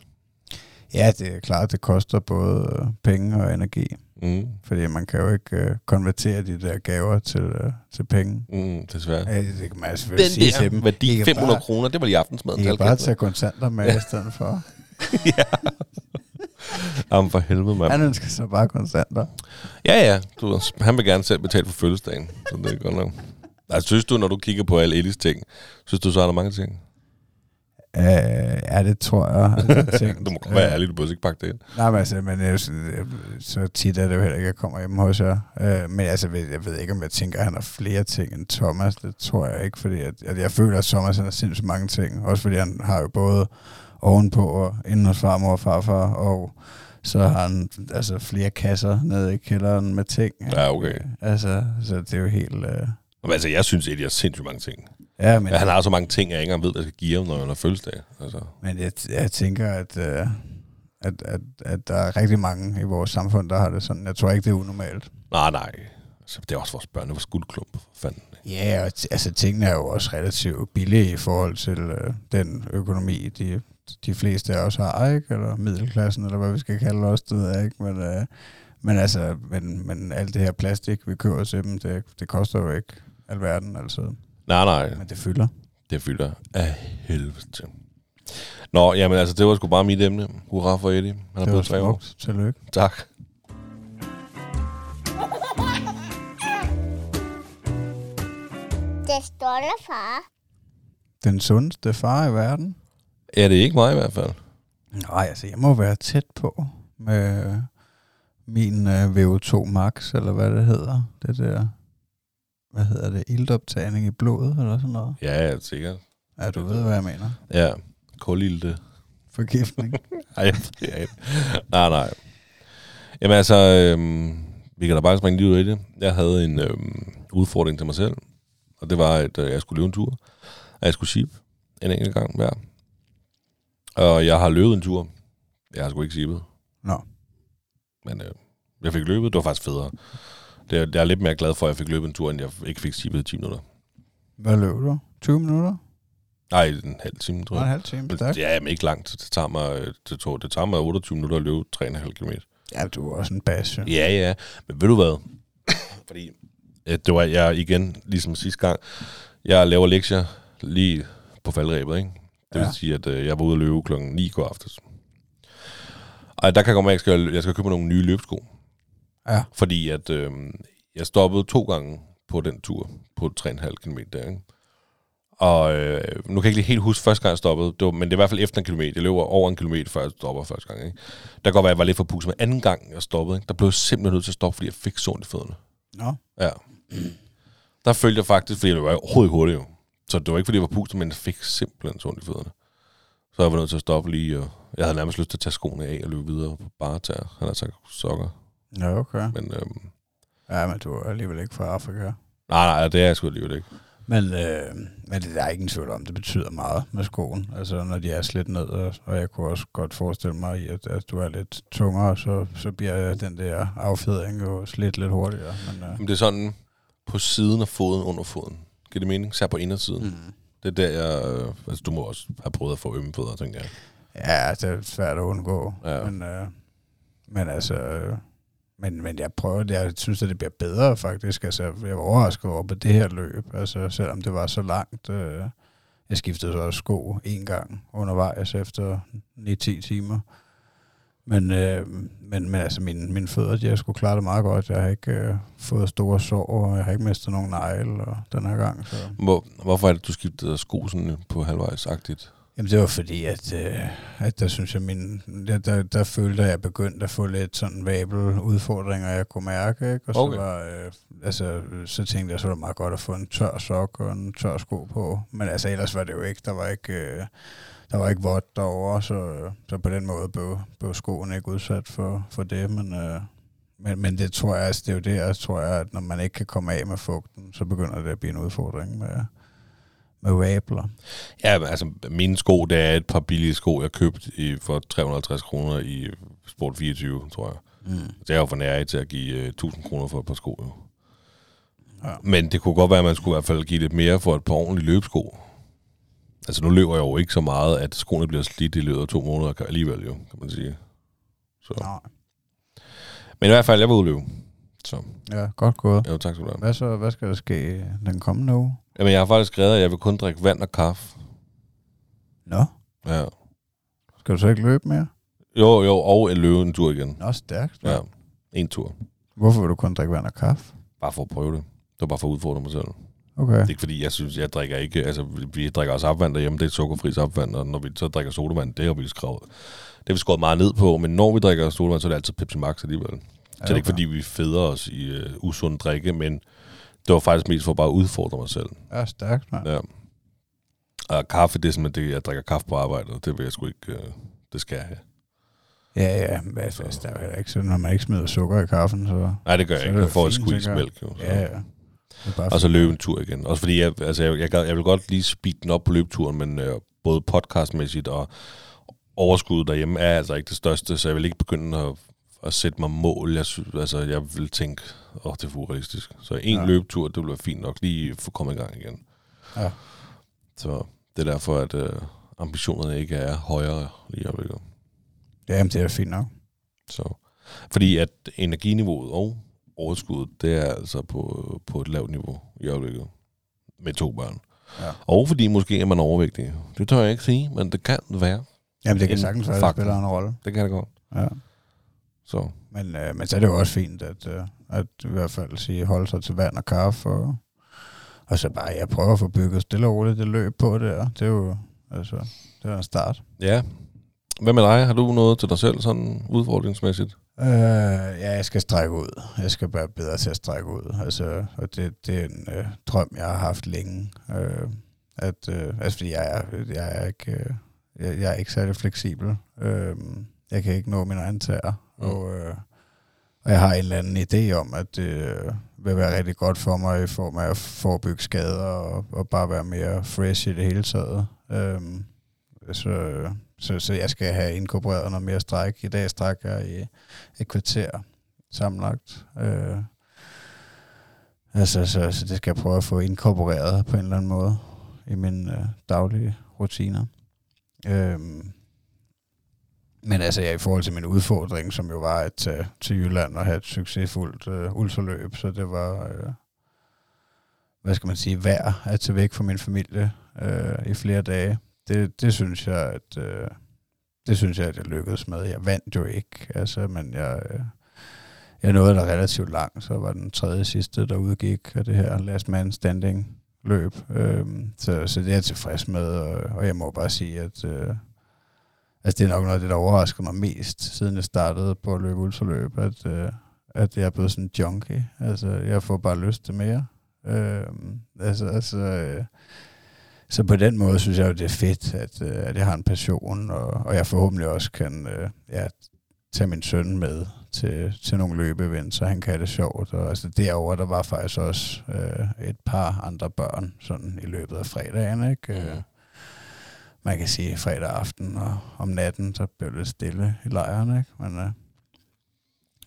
Ja, det er klart, det koster både øh, penge og energi, Mm. fordi man kan jo ikke øh, konvertere de der gaver til, øh, til penge. Mm, desværre. Ja, det kan man selvfølgelig sige til dem. Den der værdi, I kan 500 bare- kroner, det var lige aftensmaden. I til kan bare tage kontanter med i stedet for. [laughs] [laughs] Jamen for helvede, mand. Han ønsker så bare kontanter. Ja, ja. Du, han vil gerne selv betale for fødselsdagen. Så det er godt nok. Altså, synes du, når du kigger på alle Elis ting, synes du så, er der mange ting? Øh, ja, det tror jeg. Altså, [laughs] jeg tænkte, Du må godt være ærlig, du burde ikke pakke det ind. Nej, men altså, men jeg, så tit er det jo heller ikke, at jeg kommer hjem hos jer. Øh, men altså, jeg jeg ved ikke, om jeg tænker, at han har flere ting end Thomas. Det tror jeg ikke, fordi at, at jeg føler, at Thomas han har sindssygt mange ting. Også fordi han har jo både ovenpå og inden hos farmor og farfar, og så har han altså flere kasser nede i kælderen med ting. Ja, okay. Altså, så det er jo helt... Øh, Men altså, jeg synes, Eddie har sindssygt mange ting. ja, men, han har så mange ting, jeg ikke engang ved, der skal give ham, når han har fødselsdag. Altså. men jeg, jeg tænker, at, øh, at, at, at der er rigtig mange i vores samfund, der har det sådan. Jeg tror ikke, det er unormalt. Nej, nej. Altså, det er også vores børn, vores guldklump. For fanden. Ja, og t- altså tingene er jo også relativt billige i forhold til øh, den økonomi, de, de fleste af os har, ikke? Eller middelklassen, eller hvad vi skal kalde os, det ved jeg ikke. Men, øh, men altså, men, men alt det her plastik, vi køber til dem, det, det koster jo ikke alverden, altså. Nej, nej. Men det fylder. Det fylder af helvede til. Nå, jamen altså, det var sgu bare mit emne. Hurra for Eddie. Han er Det var blevet tre år. smukt. Tillykke. Tak. Det stolte far. Den sundeste far i verden. Er det ikke mig i hvert fald? Nej, altså, jeg må være tæt på med min øh, VO2 Max, eller hvad det hedder. Det der, hvad hedder det, iltoptagning i blodet, eller sådan noget. Ja, ja, sikkert. Ja, du ved, hvad jeg mener. Ja, kulilde. Forgiftning. [laughs] Ej, jeg ved det ikke. Nej, nej. Jamen altså, øhm, vi kan da bare springe lige ud i det. Jeg havde en øhm, udfordring til mig selv, og det var, at øh, jeg skulle løbe en tur. Og jeg skulle sheep en enkelt gang hver. Og jeg har løbet en tur. Jeg har sgu ikke sheepet. Nå. Men øh, jeg fik løbet. Det var faktisk federe. Det, er- jeg er lidt mere glad for, at jeg fik løbet en tur, end jeg ikke fik sheepet i 10 minutter. Hvad løb du? 20 minutter? Nej, en halv time, tror Nå, en jeg. halv time. Stærkt. ja, men ikke langt. Det tager mig, øh, det tog, det tager mig 28 minutter at løbe 3,5 km. Ja, du er også en basse. Ja, ja. Men ved du hvad? Fordi øh, det var jeg igen, ligesom sidste gang, jeg laver lektier lige på faldrebet, ikke? Det vil Ja. sige, at øh, jeg var ude at løbe klokken 9 i går aftes. Og der kan komme, at jeg skal, jeg skal købe nogle nye løbesko. Ja. Fordi at øh, jeg stoppede to gange på den tur på 3,5 km ikke? Og øh, nu kan jeg ikke lige helt huske første gang, jeg stoppede, det var, men det er i hvert fald efter en kilometer. Jeg løber over en kilometer, før jeg stopper første gang. Ikke? Der godt være, at jeg var lidt for pus, men anden gang, jeg stoppede, ikke? der blev jeg simpelthen nødt til at stoppe, fordi jeg fik så ondt i fødderne. Nå. Ja. Der følte jeg faktisk, fordi det var overhovedet hurtigt jo. Så det var ikke, fordi jeg var pustet, men jeg fik simpelthen så ondt i fødderne. Så jeg var nødt til at stoppe lige, og jeg havde nærmest lyst til at tage skoene af og løbe videre på bare tæer. Han har sagt sokker. Ja, okay. Men øhm, Ja, men du er alligevel ikke fra Afrika. nej, nej, det er jeg sgu alligevel ikke. Men, øh, men det der er ingen tvivl om, det betyder meget med skoen. Altså, når de er slidt ned, og, og jeg kunne også godt forestille mig, at, at du er lidt tungere, så, så bliver den der affjedring jo slidt lidt hurtigere. Men, øh, Men det er sådan på siden af foden under foden. Giver det mening? Sær på indersiden. Mm. Det er der, jeg... Øh, altså, du må også have prøvet at få ømme fødder, tænker jeg. Ja, det er svært at undgå. Ja. Men, øh, men altså... Øh, men, men jeg prøver, jeg synes, at det bliver bedre faktisk. Altså, jeg var overrasket over på det her løb, altså, selvom det var så langt. Øh, jeg skiftede så også sko en gang undervejs efter 9-10 timer. Men, øh, men, men altså, mine, mine fødder, de har sgu klaret det meget godt. Jeg har ikke øh, fået store sår, og jeg har ikke mistet nogen negle og den her gang. Så. Hvor, hvorfor er det, du skiftede sko sådan på halvvejsagtigt? Jamen det var fordi, at, øh, at der synes jeg, min, der, der, der følte at jeg begyndte at få lidt sådan vabel udfordringer, jeg kunne mærke. Ikke? Og så, Okay. var, øh, altså, så tænkte jeg, så var det meget godt at få en tør sok og en tør sko på. Men altså ellers var det jo ikke, der var ikke, øh, der var ikke vådt derovre, så, øh, så på den måde blev, blev skoen ikke udsat for, for det. Men, øh, men, men det tror jeg, altså, det er jo det, jeg tror jeg, at når man ikke kan komme af med fugten, så begynder det at blive en udfordring med, med vabler. Ja, altså, mine sko, det er et par billige sko, jeg købte i, for 350 kroner i Sport 24, tror jeg. Mm. Det er jo for nære til at give uh, 1000 kroner for et par sko, jo. Ja. Men det kunne godt være, at man skulle i hvert fald give lidt mere for et par ordentlige løbesko. Altså, nu løber jeg jo ikke så meget, at skoene bliver slidt i løbet af to måneder alligevel, jo, kan man sige. Så. Nej. Men i hvert fald, jeg var ude at løbe. Så, Ja, godt gået. jo, tak skal du have. Hvad så? Hvad skal der ske den kommende uge? Jamen, jeg har faktisk skrevet, at jeg vil kun drikke vand og kaffe. Nå, Ja. skal du så ikke løbe mere? Jo, jo, og en løbe en tur igen. Nå, stærkt. Ja, en tur. Hvorfor vil du kun drikke vand og kaffe? Bare for at prøve det. Det var bare for at udfordre mig selv. Okay. Det er ikke fordi, jeg synes, jeg drikker ikke... Altså, vi drikker også opvand derhjemme, det er sukkerfri opvand, og når vi så drikker sodavand, det har vi skrevet. Det har vi skåret meget ned på, men når vi drikker sodavand, så er det altid Pepsi Max alligevel. Så det er ikke fordi, vi feder os i uh, usund drikke, men det var faktisk mest for bare at udfordre mig selv. Ja, stærkt, mand. Ja. Og kaffe, det er simpelthen det, jeg drikker kaffe på arbejde, og det vil jeg sgu ikke... Uh, det skal jeg have. Ja, ja, men altså, altså, der er jo ikke sådan, når man ikke smider sukker i kaffen, så... Nej, det gør Så jeg ikke. Jeg får et squeeze mælk, jo. Så. Ja, ja. Og så løbe en tur igen. Også fordi, jeg, altså, jeg, jeg, jeg vil godt lige speede den op på løbeturen, men øh, både podcastmæssigt og overskuddet derhjemme er altså ikke det største, så jeg vil ikke begynde at, at sætte mig mål. Jeg, synes, altså, jeg vil tænke, åh, det er urealistisk. Så en Ja. løbetur, det vil være fint nok lige få komme i gang igen. Ja. Så det er derfor, at øh, ambitionerne ikke er højere lige i øjeblikket. Ja, jamen, det er fint nok. Så, fordi at energiniveauet og overskuddet, det er altså på, på et lavt niveau i øjeblikket. Med to børn. Ja. Og fordi måske er man overvægtig. Det tør jeg ikke sige, men det kan være. Jamen, det kan En sagtens være, at det spiller en rolle. Det kan det godt. Ja. Så Men, øh, men så er det jo også fint, at, øh, at i hvert fald sige, holde sig til vand og kaffe, og, og så bare, jeg prøver at få bygget stille og roligt det løb på der. Det er jo, altså, det er en start. ja. Hvad med dig? Har du noget til dig selv sådan udfordringsmæssigt? Øh, ja, jeg skal strække ud. Jeg skal være bedre til at strække ud. Altså, og det, det er en øh, drøm, jeg har haft længe. Øh, at, øh, altså, fordi jeg er, jeg er ikke, øh, jeg, jeg er ikke særlig fleksibel. Øh, jeg kan ikke nå min egen tæer. Mm. Og, øh, og jeg har en eller anden idé om, at det øh, vil være rigtig godt for mig i form af at forebygge skader og, og bare være mere fresh i det hele taget. Øh, så, så, så jeg skal have inkorporeret noget mere stræk. I dag strækker jeg i et kvarter sammenlagt. Øh, altså, så, så det skal jeg prøve at få inkorporeret på en eller anden måde i mine øh, daglige rutiner. Øh, men altså, ja, i forhold til min udfordring, som jo var at tage til Jylland og have et succesfuldt øh, ultraløb, så det var, øh, hvad skal man sige, værd at tage væk fra min familie øh, i flere dage. Det, det synes jeg, at øh, det synes jeg, at jeg lykkedes med. Jeg vandt jo ikke, altså, men jeg, øh, jeg nåede der relativt langt. Så var den tredje sidste, der udgik af det her last man standing løb. Øhm, så, så det er jeg tilfreds med, og, og jeg må bare sige, at øh, altså, det er nok noget af det, der overrasker mig mest, siden jeg startede på at løbe ultraløb, at, øh, at jeg er blevet sådan en junkie. Altså, jeg får bare lyst til mere. Øhm, altså, altså øh, så på den måde synes jeg jo, det er fedt, at, øh, at jeg har en passion, og, og jeg forhåbentlig også kan øh, ja, tage min søn med til, til nogle løbeevents, så han kan have det sjovt. Og altså derovre, der var faktisk også øh, et par andre børn sådan i løbet af fredagen. Ikke? Øh, man kan sige fredag aften og om natten, så blev det stille i lejren. Ikke? Men, øh,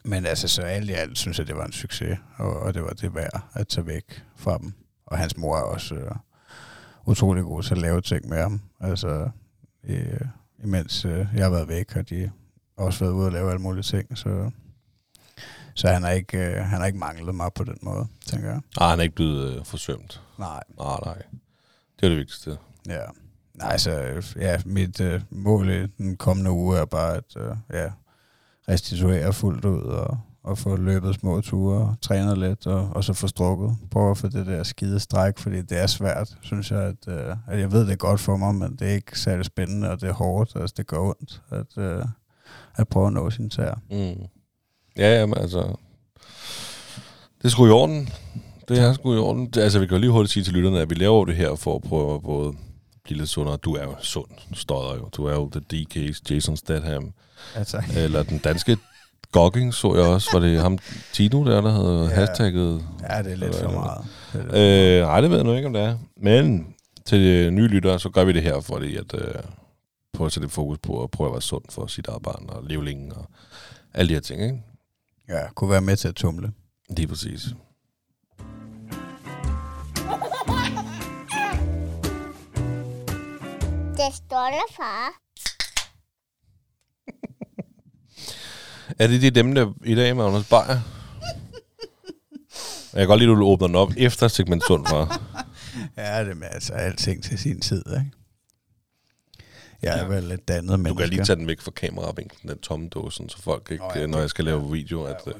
men altså, så alt i alt synes jeg, det var en succes, og, og det var det værd at tage væk fra dem. Og hans mor er også øh, utrolig god til at lave ting med ham. Altså, øh, imens øh, jeg har været væk, har de også været ude og lave alle mulige ting, så, så han, har ikke, øh, han har ikke manglet mig på den måde, tænker jeg. Nej, han er ikke blevet øh, forsømt. Nej. Nej, nej. Det er det vigtigste. Ja. Nej, så ja, mit øh, mål i den kommende uge er bare at øh, ja, restituere fuldt ud og, og få løbet små ture og trænet lidt og, og så få strukket. Prøve at få det der skide stræk, fordi det er svært, synes jeg. At, øh, at jeg ved, det er godt for mig, men det er ikke særlig spændende, og det er hårdt. Altså, det gør ondt at, øh, at prøve at nå sin tær. Mm. Ja, jamen, altså... Det er sgu i orden. Det er sgu i orden. Det, altså, vi kan jo lige hurtigt sige til lytterne, at vi laver det her for at prøve at både blive lidt sundere. Du er jo sund, stodder jo. Du er jo the DK's Jason Statham. Ja, tak. Eller den danske gogging, så jeg også. Var det ham Tino der, der havde Ja. ja. hashtagget? Ja, det er lidt for meget. Det. Øh, nej, det ved jeg nu ikke, om det er. Men til de nye lyttere, så gør vi det her, fordi at øh, prøve at sætte fokus på at prøve at være sund for sit eget barn og leve længe og alle de her ting, ikke? Ja, kunne være med til at tumle. Lige præcis. Det stolte far. Er det dit emne i dag, Magnus Beyer? Jeg kan godt lide, at du åbner den op efter segment sund for. [laughs] Ja, det er med altså alting til sin tid, ikke? Jeg er vel et dannet menneske. Du kan lige tage den væk fra kameravinklen, den tomme dåsen, så folk ikke, Nå, ja, ja, når det- jeg skal lave video, at Ja, øh,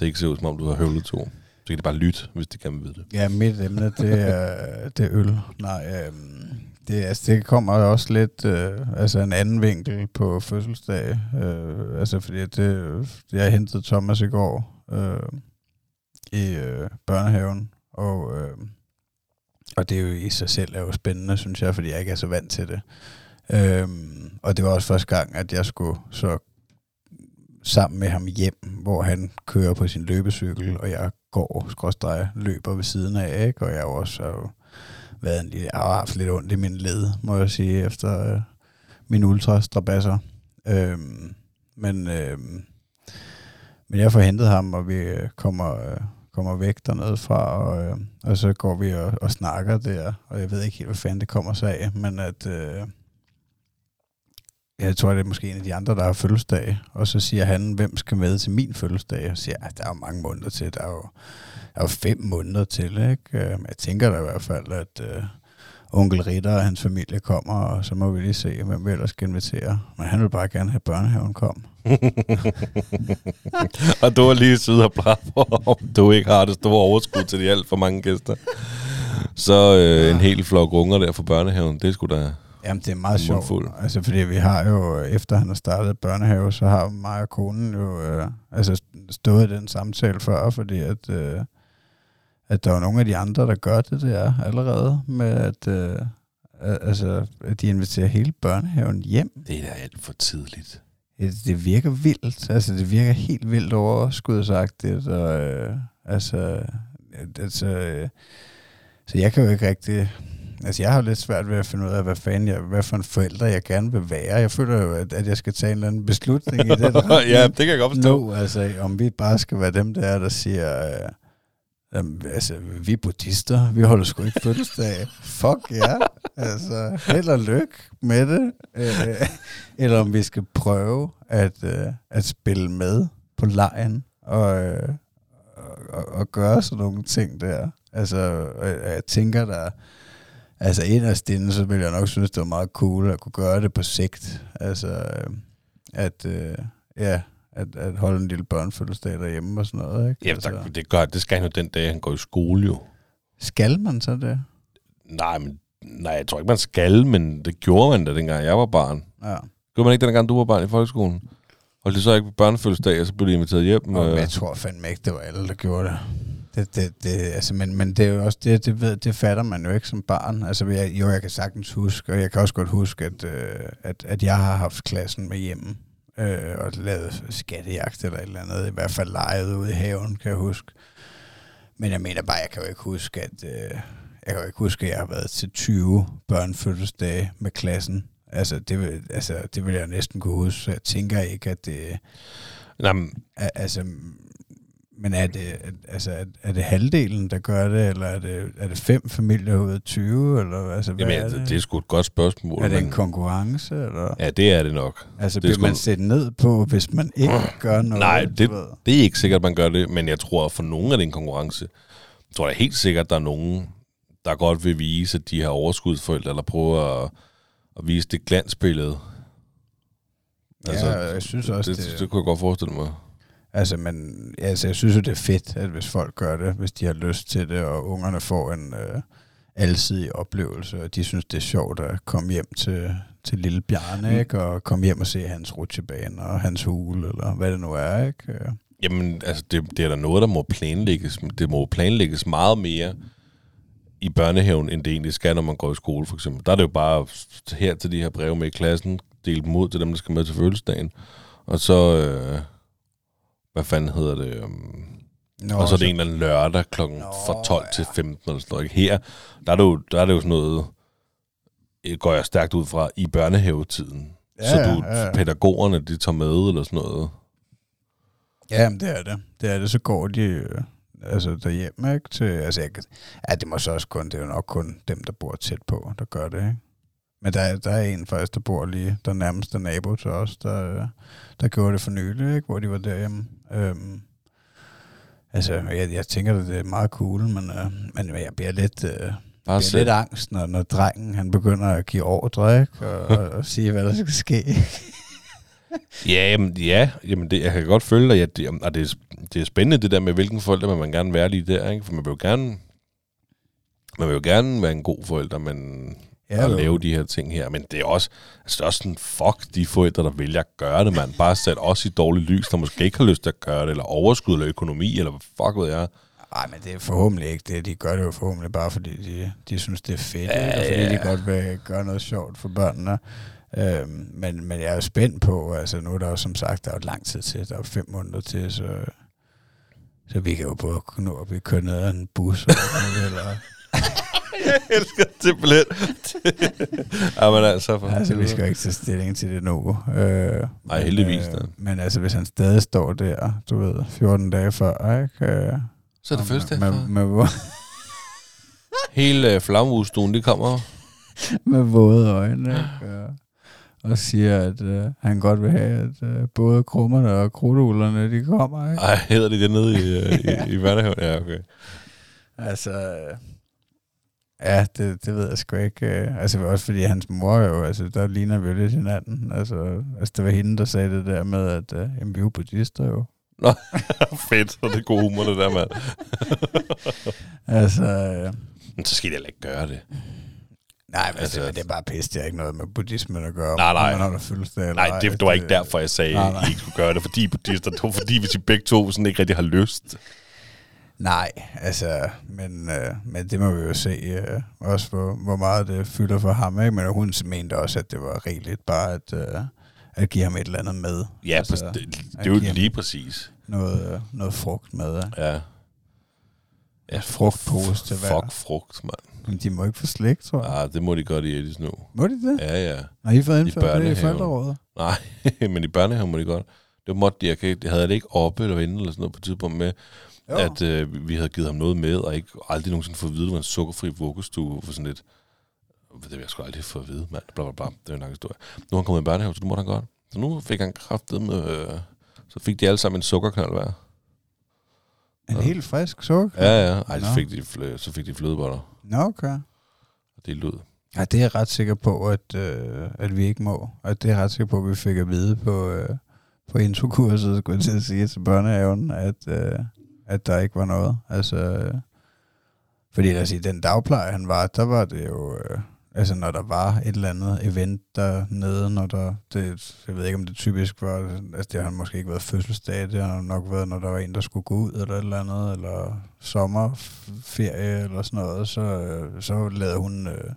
det ikke ser ud, som om du har høvlet to. Så kan de bare lytte, hvis de vil vide det. Ja, mit emne, det er, det er øl. Nej, øhm, det, altså, det kommer også lidt, øh, altså en anden vinkel på fødselsdag. Øh, altså fordi det, jeg hentede Thomas i går øh, i øh, børnehaven, og, øh, og det er jo i sig selv er jo spændende, synes jeg, fordi jeg ikke er så vant til det. Øh, og det var også første gang, at jeg skulle så sammen med ham hjem, hvor han kører på sin løbecykel, og jeg går, skråstrej, løber ved siden af, ikke? og jeg er jo også er jo været en lille, jeg har haft lidt ondt i min led, må jeg sige, efter øh, min ultrastrabasser. Øhm, men, øh, men jeg får hentet ham, og vi øh, kommer, øh, kommer væk dernede fra, og, øh, og så går vi og, og snakker der, og jeg ved ikke helt, hvad fanden det kommer sig af, men at... Øh, jeg tror, det er måske en af de andre, der har fødselsdag. Og så siger han, hvem skal med til min fødselsdag? Og siger, at der er jo mange måneder til. Der er jo, der er jo fem måneder til. Ikke? Øh, Men jeg tænker da i hvert fald, at uh, onkel Ritter og hans familie kommer, og så må vi lige se, hvem vi ellers skal invitere. Men han vil bare gerne have, børnehaven kom. [laughs] og du har lige siddet og plejet på, om du ikke har det store overskud til de alt for mange gæster. Så øh, en hel flok unger der fra børnehaven, det skulle da... Jamen, det er meget sjovt. Altså, fordi vi har jo, efter han har startet børnehave, så har mig og konen jo øh, altså stået i den samtale før, fordi at, øh, at der er nogle af de andre, der gør det der allerede, med at, øh, altså, at de inviterer hele børnehaven hjem. Det er da alt for tidligt. Det, det virker vildt. Altså, det virker helt vildt overskudsagtigt, og øh, altså, altså øh, så jeg kan jo ikke rigtig... Altså, jeg har lidt svært ved at finde ud af, hvad fanden jeg, hvad for en forælder jeg gerne vil være. Jeg føler jo, at, at jeg skal tage en eller anden beslutning i retning. [laughs] ja, det kan jeg godt forstå. Nu, altså, om vi bare skal være dem der, der siger, øh, Jamen, altså, vi er buddhister, vi holder sgu ikke fødselsdag. [laughs] Fuck ja. Altså, held og lykke med det. Øh, eller om vi skal prøve at, øh, at spille med på lejen og, øh, og, og gøre sådan nogle ting der. Altså, øh, jeg tænker der, altså inderst inde, så ville jeg nok synes, det var meget cool at kunne gøre det på sigt. Altså, øh, at, øh, ja, at, at holde en lille børnefødselsdag derhjemme og sådan noget. Ikke? Ja, altså, der, det, gør, det skal han jo den dag, han går i skole jo. skal man så det? Nej, men, nej, jeg tror ikke, man skal, men det gjorde man da, dengang jeg var barn. Ja. Gjorde man ikke, dengang du var barn i folkeskolen? Og det så ikke på børnefødselsdag, og så blev de inviteret hjem. Og øh, jeg tror fandme ikke, det var alle, der gjorde det. Det, det, det, altså, men, men det er jo også det, det, ved, det fatter man jo ikke som barn. Altså, jeg, jo, jeg kan sagtens huske, og jeg kan også godt huske, at, øh, at, at jeg har haft klassen med hjemme øh, og lavet skattejagt eller et eller andet. I hvert fald leget ude i haven, kan jeg huske. Men jeg mener bare, jeg kan jo ikke huske, at øh, jeg kan jo ikke huske, at jeg har været til 20 børnefødselsdage med klassen. Altså det, vil, altså, det vil jeg næsten kunne huske. Så jeg tænker ikke, at det... nej, men, Er, altså, men er det, altså, er, er det halvdelen, der gør det, eller er det, er det fem familier ud af 20, eller altså, hvad jamen, er altså, det? det er sgu et godt spørgsmål. er det en konkurrence, eller? Ja, det er det nok. altså, det er bliver sgu- man set ned på, hvis man ikke gør noget? Nej, det, det er ikke sikkert, man gør det, men jeg tror, at for nogen er det en konkurrence. Jeg tror da helt sikkert, at der er nogen, der godt vil vise, at de har overskudsforældre, eller prøver at, at vise det glansbillede. Altså, ja, jeg synes også, det, det, det, det kunne jeg godt forestille mig. Altså, men, altså, jeg synes jo, det er fedt, at hvis folk gør det, hvis de har lyst til det, og ungerne får en øh, alsidig oplevelse, og de synes, det er sjovt at komme hjem til, til lille Bjarne, Mm. ikke? og komme hjem og se hans rutsjebane og hans hule, eller hvad det nu er. Ikke? Øh, Jamen, altså, det, det er der noget, der må planlægges. Det må planlægges meget mere i børnehaven, end det egentlig skal, når man går i skole, for eksempel. Der er det jo bare her til de her breve med i klassen, dele dem ud til dem, der skal med til fødselsdagen. Og så, øh, hvad fanden hedder det? Um, Nå, og så er det en eller anden lørdag klokken Nå, fra 12 ja. til 15 eller sådan noget. ikke? Her, der er, det jo, der er det jo sådan noget, øh, går jeg stærkt ud fra, i børnehavetiden. Ja, så du, ja, ja. pædagogerne, de tager med eller sådan noget. Ja, men det er det. Det er det, så går de øh, altså derhjemme, ikke? Til, altså, jeg, ja, det må så også kun, det er jo nok kun dem, der bor tæt på, der gør det, ikke? Men der, er- der er en faktisk, der bor lige, der nærmest er nabo til os, der, der gjorde det for nylig, ikke? Hvor de var derhjemme. Øhm, altså, jeg, jeg tænker, at det er meget cool, men, øh, men jeg bliver lidt... Øh, Bare bliver lidt angst, når, når drengen han begynder at give ordre, ikke? Og, og, og sige, hvad der skal ske. [laughs] Ja, jamen, ja, jamen det, jeg kan godt følge dig. Ja, det, og det, er, det er spændende det der med, hvilken forælder man gerne være lige der. Ikke? For man vil jo gerne, man vil jo gerne være en god forælder, men Ja, at jo. lave de her ting her. Men det er også, altså det er også sådan, fuck de forældre, der vælger at gøre det, man. Bare sæt os i dårligt lys, der måske ikke har lyst til at gøre det, eller overskud eller økonomi, eller hvad fuck ved jeg. Nej, men det er forhåbentlig ikke det. De gør det jo forhåbentlig bare, fordi de, de synes, det er fedt, Ja, og fordi ja. de godt vil gøre noget sjovt for børnene. Øhm, men, men jeg er jo spændt på, altså nu er der jo som sagt, der er jo lang tid til, der er fem måneder til, så, så vi kan jo både nå at blive kørt ned af en bus, eller, eller [laughs] [laughs] Jeg elsker simpelthen. [laughs] Jamen altså, for altså vi skal jo ikke tage stilling til det nu. Øh, Nej, men, heldigvis da. Øh, men altså hvis han stadig står der, du ved, 14 dage før, ikke? Øh, Så er det første med, med, med, [laughs] Hele øh, det kommer. med våde øjne, ikke? Og, og siger, at øh, han godt vil have, at øh, både krummerne og krudtuglerne, de kommer, ikke? Ej, hedder det det nede i, øh, i, i børnehaven? Ja, okay. Altså, øh, ja, det, det ved jeg sgu ikke. øh, Altså også fordi hans mor jo, altså der ligner vi jo lidt hinanden. Altså, altså det var hende, der sagde det der med, at øh, jamen, vi er jo buddhister jo. [laughs] Fedt, så det er god humor, det der, mand. [laughs] Altså, øh, Men så skal de heller ikke gøre det. nej, men Altså- altså, det, er bare pisse, det har ikke noget med buddhismen at gøre. Nej, nej. Man holder fødselsdag Nej, ej. det, det var ikke derfor, jeg sagde, Nej, at nej. I ikke skulle gøre det, fordi buddhister. Det var fordi, hvis I begge to sådan ikke rigtig har lyst. Nej, altså, men, øh, men det må vi jo se øh, også, hvor, hvor meget det fylder for ham. Ikke? Men hun mente også, at det var rigeligt bare at, øh, at give ham et eller andet med. Ja, Altså, det, det er jo lige præcis. Noget, øh, noget frugt med. Ikke? Ja. Ja, frugtpose til hver. Fuck frugt, mand. Men de må ikke få slægt, tror jeg. Ah, det må de godt i Edis nu. Må de det? Ja, ja. Har I fået indført det i forældrerådet? Nej, [laughs] men i børnehaven må de godt. Det måtte de, jeg, kan, havde det ikke oppe eller inde eller sådan noget på et tidspunkt med, Jo. at øh, vi havde givet ham noget med, og ikke aldrig nogensinde fået at vide, at det var en sukkerfri vuggestue for sådan lidt, det vil jeg sgu aldrig få at vide, mand, bla bla bla, det er en lang historie. Nu er han kommet i børnehave, så nu må han godt. Så nu fik han kraftet med, øh, så fik de alle sammen en sukkerknald hver. En Ja. helt frisk sukker? Ja, ja, ej, så fik de, flø- så fik de flødeboller Nå, okay. og delt ud. Ja, det er jeg ret sikker på, at, øh, at vi ikke må. Og det er jeg ret sikker på, at vi fik at vide på, øh, på introkurset, skulle jeg til at sige til børnehaven, at, øh, at der ikke var noget. Altså, fordi lad os sige, den dagpleje, han var, der var det jo... Øh, altså, når der var et eller andet event dernede, når der... Det, jeg ved ikke, om det typisk var... Altså, det har måske ikke været fødselsdag, det har nok været, når der var en, der skulle gå ud, eller et eller andet, eller sommerferie, eller sådan noget, så, øh, så lavede hun... Øh,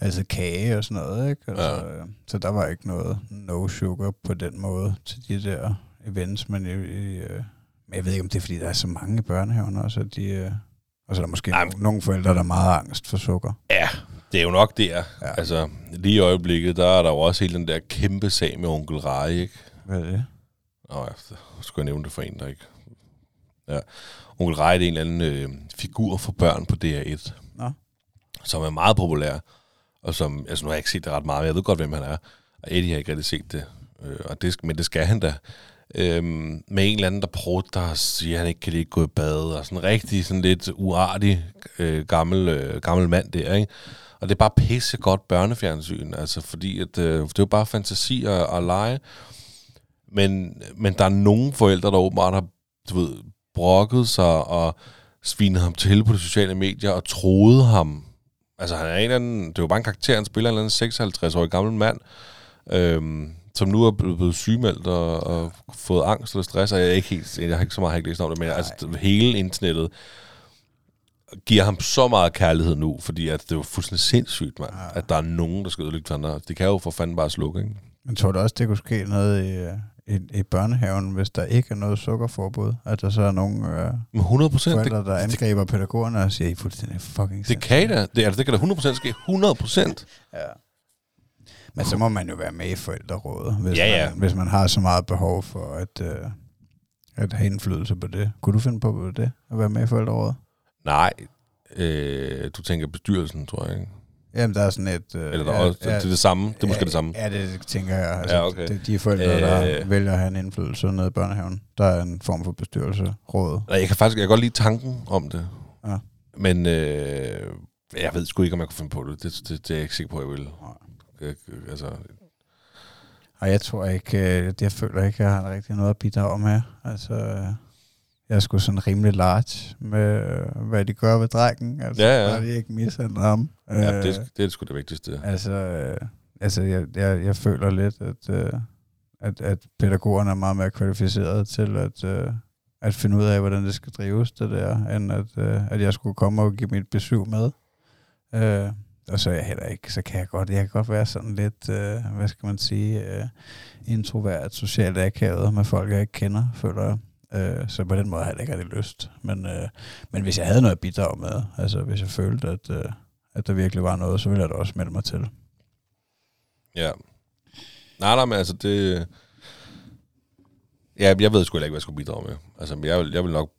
altså kage og sådan noget, ikke? Altså, Ja. ja. Så der var ikke noget no sugar på den måde til de der events, men, i, i, øh, men jeg ved ikke, om det er, fordi der er så mange i børnehaven også, at de... Øh, og så er der måske no, nogle forældre, der er meget angst for sukker. Ja, det er jo nok der. Ja. Altså, lige i øjeblikket, der er der jo også hele den der kæmpe sag med onkel Rej, ikke? Hvad er det? Nå, så skulle jeg nævne det for en, der ikke... Ja. Onkel det er en eller anden øh, figur for børn på DR1, Nå. som er meget populær, og som... Altså, nu har jeg ikke set det ret meget, men jeg ved godt, hvem han er. Og Eddie har ikke rigtig set det. Øh, og det, men det skal han da øhm, med en eller anden, der prøver, og siger, at han ikke kan lige gå i bad, og sådan rigtig sådan lidt uartig øh, gammel, øh, gammel mand der, ikke? Og det er bare pisse godt børnefjernsyn, altså fordi at, øh, det er jo bare fantasi og, og lege. Men, men der er nogle forældre, der åbenbart har du ved, brokket sig og svinet ham til på de sociale medier og troede ham. Altså han er en eller anden, det er jo bare en karakter, han spiller en eller anden 56-årig gammel mand, øhm, som nu er blevet sygemeldt og, og fået angst eller stress, og jeg er ikke helt, jeg har ikke så meget har ikke læst om det, men altså hele internettet giver ham så meget kærlighed nu, fordi at det er jo fuldstændig sindssygt, man, ja. at der er nogen, der skal ødelægge andre. Det kan jo for fanden bare slukke, ikke? Men tror du også, det kunne ske noget i, øh, i, i børnehaven, hvis der ikke er noget sukkerforbud? At der så er nogle øh, 100 procent. forældre, der angriber pædagogerne og siger, I er fuldstændig fucking Det kan da. Det, altså, det kan da 100 procent ske. 100 procent. Ja. Men så må man jo være med i forældrerådet, hvis, Ja, ja. Man, hvis man har så meget behov for at, øh, at have indflydelse på det. Kunne du finde på det, at være med i forældrerådet? Nej, øh, du tænker bestyrelsen, tror jeg, ikke? Jamen, der er sådan et... Øh, Eller der er også, det er det samme. Det er måske ja, det samme. Ja, det tænker jeg. Altså, Ja, okay. det, de forældre, der Øh. vælger at have en indflydelse nede i børnehaven, der er en form for bestyrelse, råd. Nej, jeg kan faktisk jeg kan godt lide tanken om det. Ja. Men øh, jeg ved sgu ikke, om jeg kunne finde på det. Det, det, det er jeg ikke sikker på, jeg vil. Jeg, altså, Og jeg tror ikke, øh, jeg føler ikke, jeg har rigtig noget at bidrage med. Altså, øh, jeg er sgu sådan rimelig large med, øh, hvad de gør ved drækken. Altså, Ja, ja. Bare de ikke mishandler ham. ja, Øh, det, er- det er sgu det vigtigste. Altså, øh, altså jeg, jeg, jeg føler lidt, at, øh, at, at pædagogerne er meget mere kvalificeret til at, øh, at finde ud af, hvordan det skal drives, det der, end at, øh, at jeg skulle komme og give mit besøg med. Og så er jeg heller ikke, så kan jeg godt, jeg kan godt være sådan lidt, øh, hvad skal man sige, øh, introvert, socialt akavet med folk, jeg ikke kender, føler jeg. Øh, så på den måde har jeg ikke rigtig lyst. Men, øh, men hvis jeg havde noget at bidrage med, altså hvis jeg følte, at, øh, at der virkelig var noget, så ville jeg da også melde mig til. Ja. Nej, nej, men altså det... Ja, jeg ved sgu heller ikke, hvad jeg skulle bidrage med. Altså, jeg vil, jeg vil nok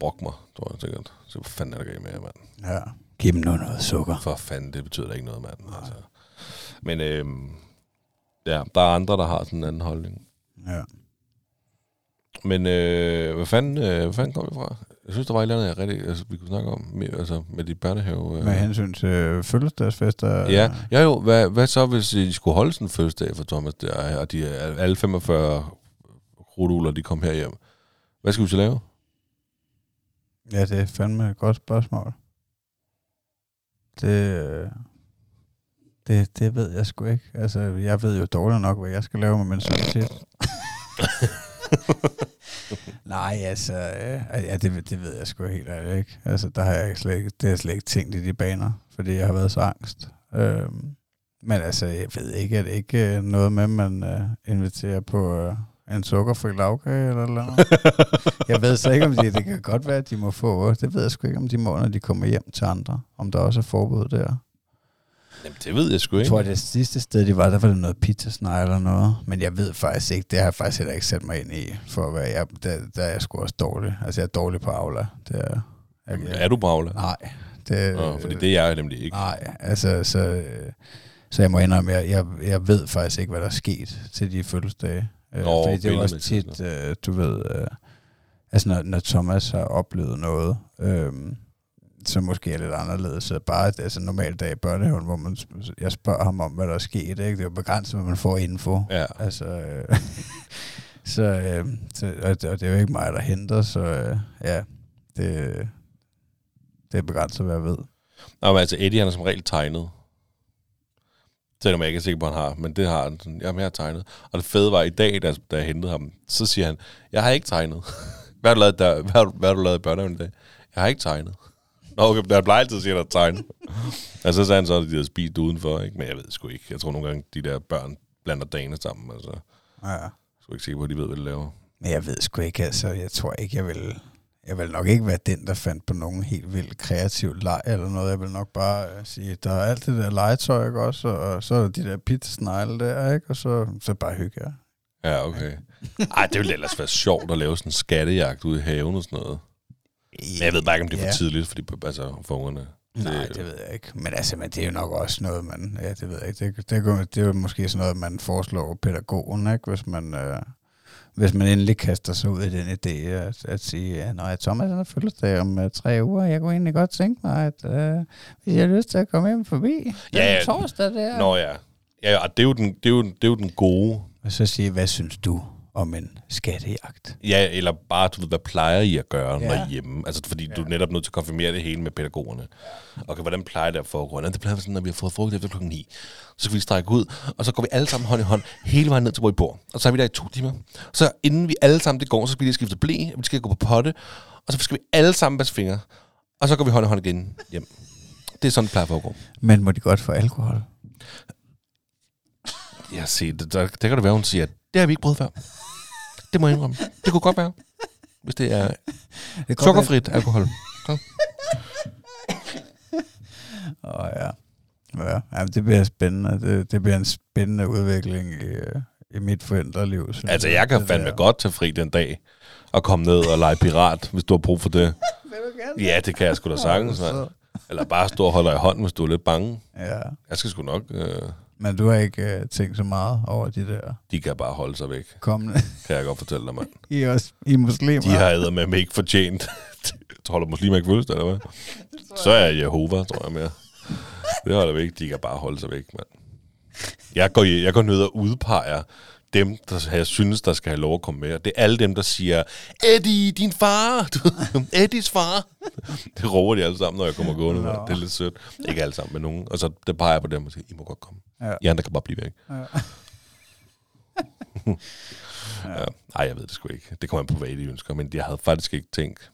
brokke mig, tror jeg sikkert. Så hvad fanden er der galt med jer, mand? Ja. Giv dem nu noget sukker. For fanden, det betyder da ikke noget, mand. Altså. Men øhm, ja, der er andre, der har sådan en anden holdning. Ja. Men øh, hvad, fanden, øh, hvad fanden kom vi fra? Jeg synes, der var et eller andet, jeg rigtig, altså, vi kunne snakke om med, altså, med de børnehave. Øh. Med hensyn til fødselsdagsfester. Ja, ja jo, hvad, hvad så, hvis de skulle holde sådan en fødselsdag for Thomas der, og de, alle 45 ruduler, de kom her hjem? Hvad skal vi så lave? Ja, det er fandme et godt spørgsmål. Det, øh, det, det ved jeg sgu ikke. Altså, jeg ved jo dårligt nok, hvad jeg skal lave med min solidaritet. [laughs] Nej, altså, øh, ja, det, det ved jeg sgu helt ærligt ikke. Altså, der har jeg slet ikke, det har jeg slet ikke tænkt i de baner, fordi jeg har været så angst. Øhm, men altså, jeg ved ikke, at det ikke er noget med, at man øh, inviterer på øh, en sukkerfri lavkage eller noget. [laughs] jeg ved så ikke, om de, det kan godt være, at de må få. Det ved jeg sgu ikke, om de må, når de kommer hjem til andre. Om der også er forbud der. Jamen, det ved jeg sgu Jeg ikke. tror, at det sidste sted, de var, der var det noget pizzasnej eller noget. Men jeg ved faktisk ikke, det har jeg faktisk heller ikke sat mig ind i, for at være, jeg, der, der er jeg sgu også dårlig. Altså, jeg er dårlig på Aula. Det er, jeg, Jamen, er du Paula? Nej. Det, Nå, fordi det er jeg nemlig ikke. Nej, altså, så, øh, så jeg må indrømme, jeg, jeg, jeg ved faktisk ikke, hvad der er sket til de fødselsdage. Øh, Nå, fordi det er også tit, øh, du ved, øh, altså når, når Thomas har oplevet noget, øh, som måske er lidt anderledes, så bare altså normal dag i børnehaven, hvor man, jeg spørger ham om, hvad der er sket, ikke? det er jo begrænset, hvad man får info. Ja. Altså, øh, [laughs] så, øh, så og det er jo ikke mig, der henter, så øh, ja, det, det er begrænset, hvad jeg ved. Nå, men altså, Eddie han er som regel tegnet. Selvom jeg ikke er sikker på, at han har. Men det har han. Sådan, Jamen, jeg har tegnet. Og det fede var i dag, da, da jeg hentede ham, så siger han, jeg har ikke tegnet. [laughs] hvad, har du lavet der, hvad, har hvad har du lavet i børnehaven i dag? Jeg har ikke tegnet. Nå, okay, der plejer altid at sige, at der er tegnet. [laughs] og så sagde han så, at de havde spist udenfor, ikke? Men jeg ved sgu ikke. Jeg tror nogle gange, de der børn blander dagene sammen. Altså, jeg Ja. er sgu ikke på, at de ved, hvad de laver. Men jeg ved sgu ikke, altså, jeg tror ikke, jeg vil... Jeg vil nok ikke være den, der fandt på nogen helt vildt kreativ leg eller noget. Jeg vil nok bare øh, sige, der er alt det der legetøj, ikke også? Og så er der de der pizzasnegle der, ikke? Og så, så bare hygge jer. Ja, okay. Ej, det ville ellers være sjovt at lave sådan en skattejagt ude i haven og sådan noget. Men jeg ved bare ikke, om det er for Ja. tidligt, fordi altså, for ungerne. Nej, det ved jeg ikke. Men altså, men det er jo nok også noget, man... Ja, det ved jeg ikke. Det, det, det, det er jo måske sådan noget, man foreslår pædagogen, ikke? Hvis man, øh, hvis man endelig kaster sig ud i den idé at, at sige, at når Thomas har fødselsdag om uh, tre uger, jeg kunne egentlig godt tænke mig, at uh, hvis jeg har lyst til at komme hjem forbi den Ja, ja. torsdag der. Nå ja. Ja, og det er jo den, det er jo, det er jo den gode. Og så sige, hvad synes du om en skattejagt? Ja, eller bare, du ved, hvad plejer I at gøre Ja. ja. derhjemme? Altså, fordi ja. du er netop nødt til at konfirmere det hele med pædagogerne. Okay, hvordan plejer det at foregå? Det plejer sådan, når vi har fået frokost efter klokken 9. Så skal vi strække ud, og så går vi alle sammen hånd i hånd hele vejen ned til, hvor vi bor. Og så er vi der i to timer. Så inden vi alle sammen det går, så skal vi lige skifte blæ, og vi skal gå på potte, og så skal vi alle sammen vaske fingre. Og så går vi hånd i hånd igen hjem. Det er sådan, det plejer at foregå. Men må de godt få alkohol? Jeg har set det. Der, der kan det være, hun siger, at det har vi ikke prøvet før. Det må jeg indrømme. Det kunne godt være, hvis det er Det sukkerfrit alkohol. være- Åh ja. Ja, ja det bliver spændende. Det, det bliver en spændende udvikling i, øh, i mit forældreliv. synes Altså, jeg kan det fandme der. godt tage fri den dag og komme ned og lege pirat, hvis du har brug for det. Ja, det kan jeg sgu da sagtens, mand. Eller bare stå og holde dig i hånden, hvis du er lidt bange. Ja, Jeg skal sgu nok... Øh, men du har ikke øh, tænkt så meget over de der de kan bare holde sig væk, kommende. [laughs] kan jeg godt fortælle dig, mand. [laughs] I også I muslimer. De har med ikke fortjent. [laughs] Holder muslimer ikke fødselsdag, eller hvad? Så er jeg Jehova, tror jeg mere. Det holder væk. De kan bare holde sig væk, mand. Jeg går, jeg går ned og udpeger dem, der jeg synes, der skal have lov at komme med. Det er alle dem, der siger, Eddie, din far! [laughs] Eddies far! [laughs] Det råber de alle sammen, når jeg kommer gående. Nå. Det er lidt sødt. Ikke alle sammen, men nogen. Og så det peger jeg på dem og siger, I må godt komme. Ja. I andre kan bare blive væk. Ja. [laughs] Ja. Ej, jeg ved det sgu ikke. Det kommer an på, hvad de ønsker. Men jeg havde faktisk ikke tænkt,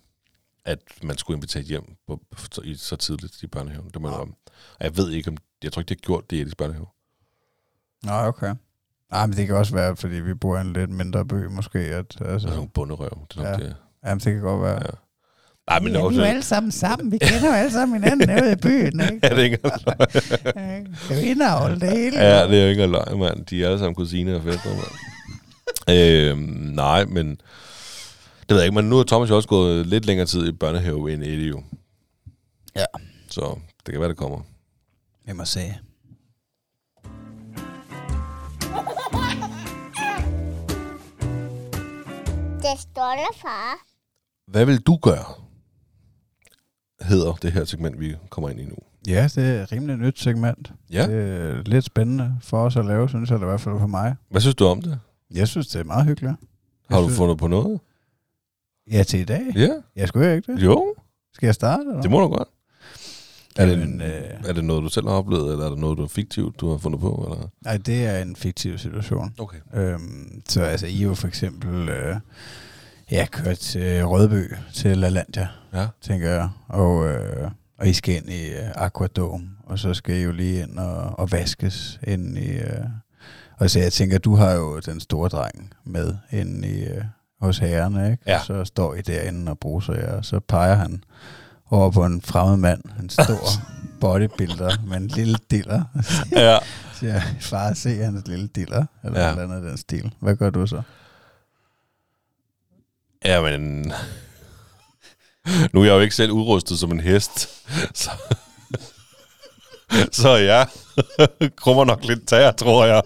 at man skulle invitere hjem på, så, i, så tidligt i børnehaven. Det må jeg om. Og jeg ved ikke, om... Jeg tror ikke, det er gjort det i Edis børnehave. Nå, okay. Nej, men det kan også være, fordi vi bor i en lidt mindre by, måske. At, Så. altså, Altså nogle bunderøv. Det er nok Ja. det. jamen, det kan godt være. Ja. Nej, men vi er jo også... alle sammen sammen. Vi kender jo alle sammen hinanden herude i byen, [laughs] ikke? Ja, det er ikke engang løgn. Ja, Det er jo indavl, det hele. Ja, det er jo ikke engang løgn, mand. De er alle sammen kusiner og fætter, mand. øhm, nej, men... Det ved jeg ikke, men nu har Thomas jo også gået lidt længere tid i børnehave end Eddie jo. Ja. Så det kan være, det kommer. Vi må se. Det stolte far. Hvad vil du gøre? Hedder det her segment, vi kommer ind i nu. Ja, det er et rimelig nyt segment. Ja. Det er lidt spændende for os at lave, synes jeg, det er i hvert fald for mig. Hvad synes du om det? Jeg synes, det er meget hyggeligt. Har Jeg du synes- fundet på noget? Ja, til i dag. Ja. Jeg skulle ikke det. Jo, Skal jeg starte? Eller? det må du godt. Er det, Jamen, øh, er det noget, du selv har oplevet, eller er det noget, du er fiktivt, du har fundet på? Eller? nej, det er en fiktiv situation. Okay. Øhm, så altså, I jo for eksempel øh, ja, kørt til Rødby, til LaLandia, Ja. tænker jeg. Og, øh, og I skal ind i øh, Aquadome, og så skal I jo lige ind og, og vaskes ind i... Øh, og så jeg tænker, du har jo den store dreng med ind i, øh, hos herrerne, ikke? Ja. Og så står I derinde og bruser jer, og så peger han over på en fremmed mand, en stor [laughs] bodybuilder med en lille diller. Ja. [laughs] Så jeg, far, se hans lille diller, eller Ja. noget andet den stil. Hvad gør du så? ja, men... Nu er jeg jo ikke selv udrustet som en hest, [laughs] så... Så jeg krummer nok lidt tæer, tror jeg,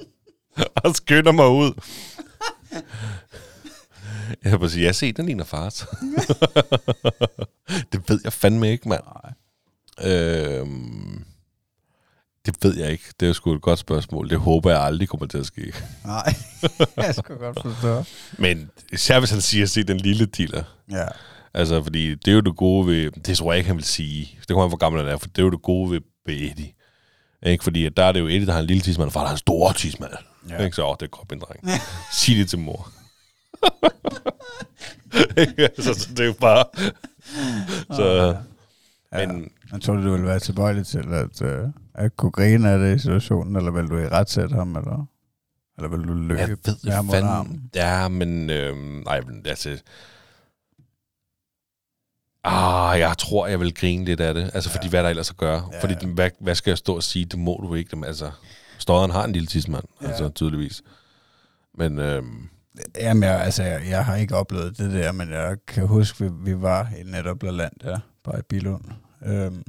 og skynder mig ud. [laughs] Jeg vil sige, jeg ser den ligner fars. [laughs] det ved jeg fandme ikke, mand. Nej. Øhm, det ved jeg ikke. Det er jo sgu et godt spørgsmål. Det håber jeg aldrig kommer til at ske. [laughs] Nej, jeg skal godt forstå. Men især hvis han siger, se den lille dealer. Ja. Altså, fordi det er jo det gode ved... Det tror jeg ikke, han vil sige. Det kommer han, hvor gammel han er, for det er jo det gode ved, ved Eddie. Ikke? Fordi at der er det jo Eddie, der har en lille tidsmand, og far, der har en stor tidsmand. Ja. Ikke? Så, åh, det er godt, min dreng. Sig det til mor. Ikke? altså, så det er jo bare... så, Ja. men Jeg tror du, du ville være tilbøjelig til at, uh, at kunne grine af det i situationen, eller vil du i retsætte ham, eller, eller vil du løbe jeg ved med ham armen? Ja, men... Øhm, nej, men altså... Ah, jeg tror, jeg vil grine lidt af det. Altså, fordi Ja. hvad er der ellers at gøre? Ja, Fordi, hvad, hvad skal jeg stå og sige? Det må du ikke. Jamen, altså, Støderen har en lille tidsmand, Ja. altså tydeligvis. Men øhm, Jamen, jeg, altså, jeg, jeg har ikke oplevet det der, men jeg kan huske, vi, vi var i netop land der, bare i Bilund. Øhm,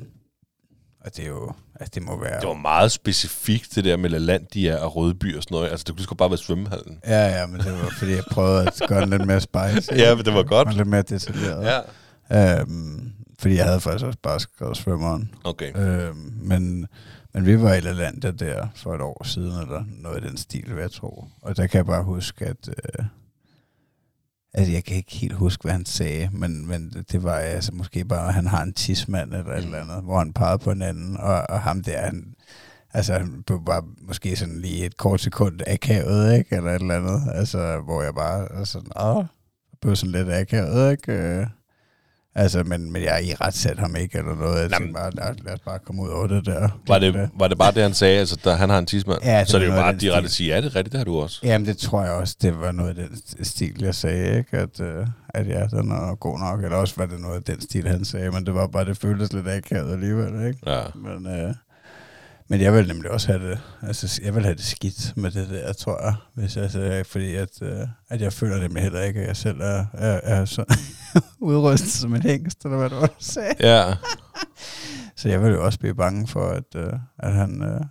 og det er jo, Altså, det må være... Det var meget specifikt, det der med LaLandia og Rødby og sådan noget. Altså, det kunne sgu bare være svømmehallen. Ja, ja, men det var fordi, jeg prøvede at gøre den lidt mere spicy. [laughs] Ja, men det var godt. Og lidt mere detaljeret. Ja. Øhm, fordi jeg havde faktisk også bare skrevet svømmeren. Okay. Øhm, men, men vi var i Lalandia der for et år siden, eller noget i den stil, vil jeg tro. Og der kan jeg bare huske, at... Øh, altså, jeg kan ikke helt huske, hvad han sagde, men, men det var altså måske bare, at han har en tidsmand eller et eller andet, hvor han pegede på en anden, og, og ham der, han, altså, han blev bare måske sådan lige et kort sekund akavet, ikke? Eller et eller andet, altså, hvor jeg bare altså, åh, blev sådan lidt akavet, ikke? Altså, men, men jeg i ret sat ham ikke eller noget. Jeg tænkte bare, lad, lad os bare komme ud over det der. Var det, var det bare det, han sagde? Altså, der, han har en tidsmand? Ja, det så det er jo bare direkte at sige, ja, det er rigtigt, det har du også. Jamen, det tror jeg også, det var noget af den stil, jeg sagde, ikke? At, øh, at ja, den er god nok. Eller også var det noget af den stil, han sagde, men det var bare, det føltes lidt akavet alligevel, ikke? Ja. Men, øh, men jeg vil nemlig også have det, altså jeg vil have det skidt med det der, tror jeg, hvis jeg, altså, fordi at, øh, at jeg føler nemlig heller ikke, at jeg selv er, er, er så [laughs] udrustet som en hængst, eller hvad det var, du sagde. Ja. [laughs] Så jeg vil jo også blive bange for, at, øh, at han... Øh,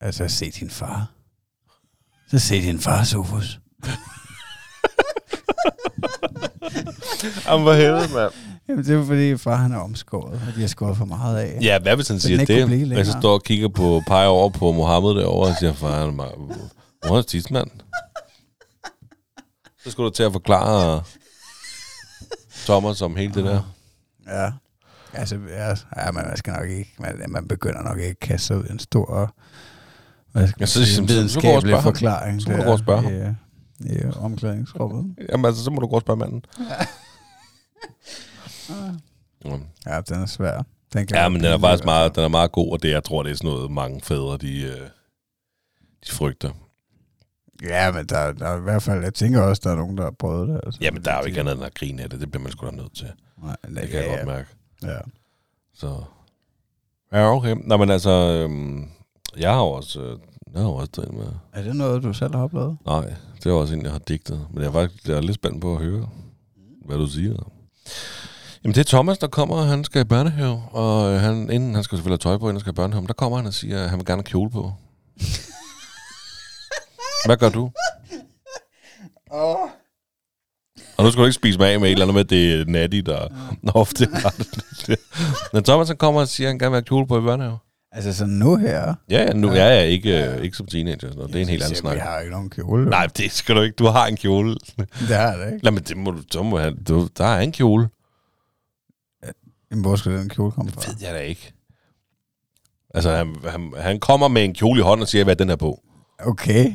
altså, se din far. Så se din far, Sofus. Jamen, hvor helvede, mand. Jamen, det er fordi, far han er omskåret, og de har skåret for meget af. Ja, hvad hvis han Så siger det? Og så står og kigger på, peger over på Mohammed derovre og siger, far, han er meget... Hvor er tidsmand? Så skulle du til at forklare Thomas om hele det der. Ja. Altså, ja, ja men man skal nok ikke, man, man begynder nok ikke at kaste sig ud en stor, hvad skal Ja, man så- sige, så- en så- så videnskabelig ham. forklaring. Så må du gå og spørge ham. øh, I omklædningsrummet. Jamen altså, så må du gå og spørge manden. [laughs] Ja. Ja, den er svær. Den kan Ja, men den er faktisk meget, den er meget god, og det, jeg tror, det er sådan noget, mange fædre, de, øh, de frygter. Ja, men der, der er i hvert fald, jeg tænker også, der er nogen, der har prøvet det. Altså. Jamen, der er jo ikke andet end at grine af det. Det bliver man sgu da nødt til. Nej, Det kan jeg godt mærke. Ja. Så. Ja, okay. Nå, men altså, øhm, jeg har også, øh, jeg har også drevet med. Er det noget, du selv har oplevet? Nej, det er også en, jeg har digtet. Men jeg er faktisk jeg er lidt spændt på at høre, hvad du siger. Jamen, det er Thomas, der kommer, og han skal i børnehave. Og øh, han, inden han skal selvfølgelig have tøj på, inden han skal i børnehave, der kommer han og siger, at han vil gerne have kjole på. [laughs] hvad gør du? Og nu skal du ikke spise mig af med et eller andet med, det er Natty, der Nå, ofte har det. Men Thomas han kommer og siger, at han gerne vil have kjole på i børnehave. Altså sådan nu her? Ja, ja, nu er jeg ikke, øh, ikke som teenager. Sådan noget. Det er en helt anden Jeg snak. Vi har ikke nogen kjole. Nej, det skal du ikke. Du har en kjole. Det har det ikke. Lad men det må du, så må han, du, der er en kjole. Jamen, hvor skal den kjole komme fra? Det ved jeg da ikke. Altså, han, han, han kommer med en kjole i hånden og siger, hvad er den her på? Okay.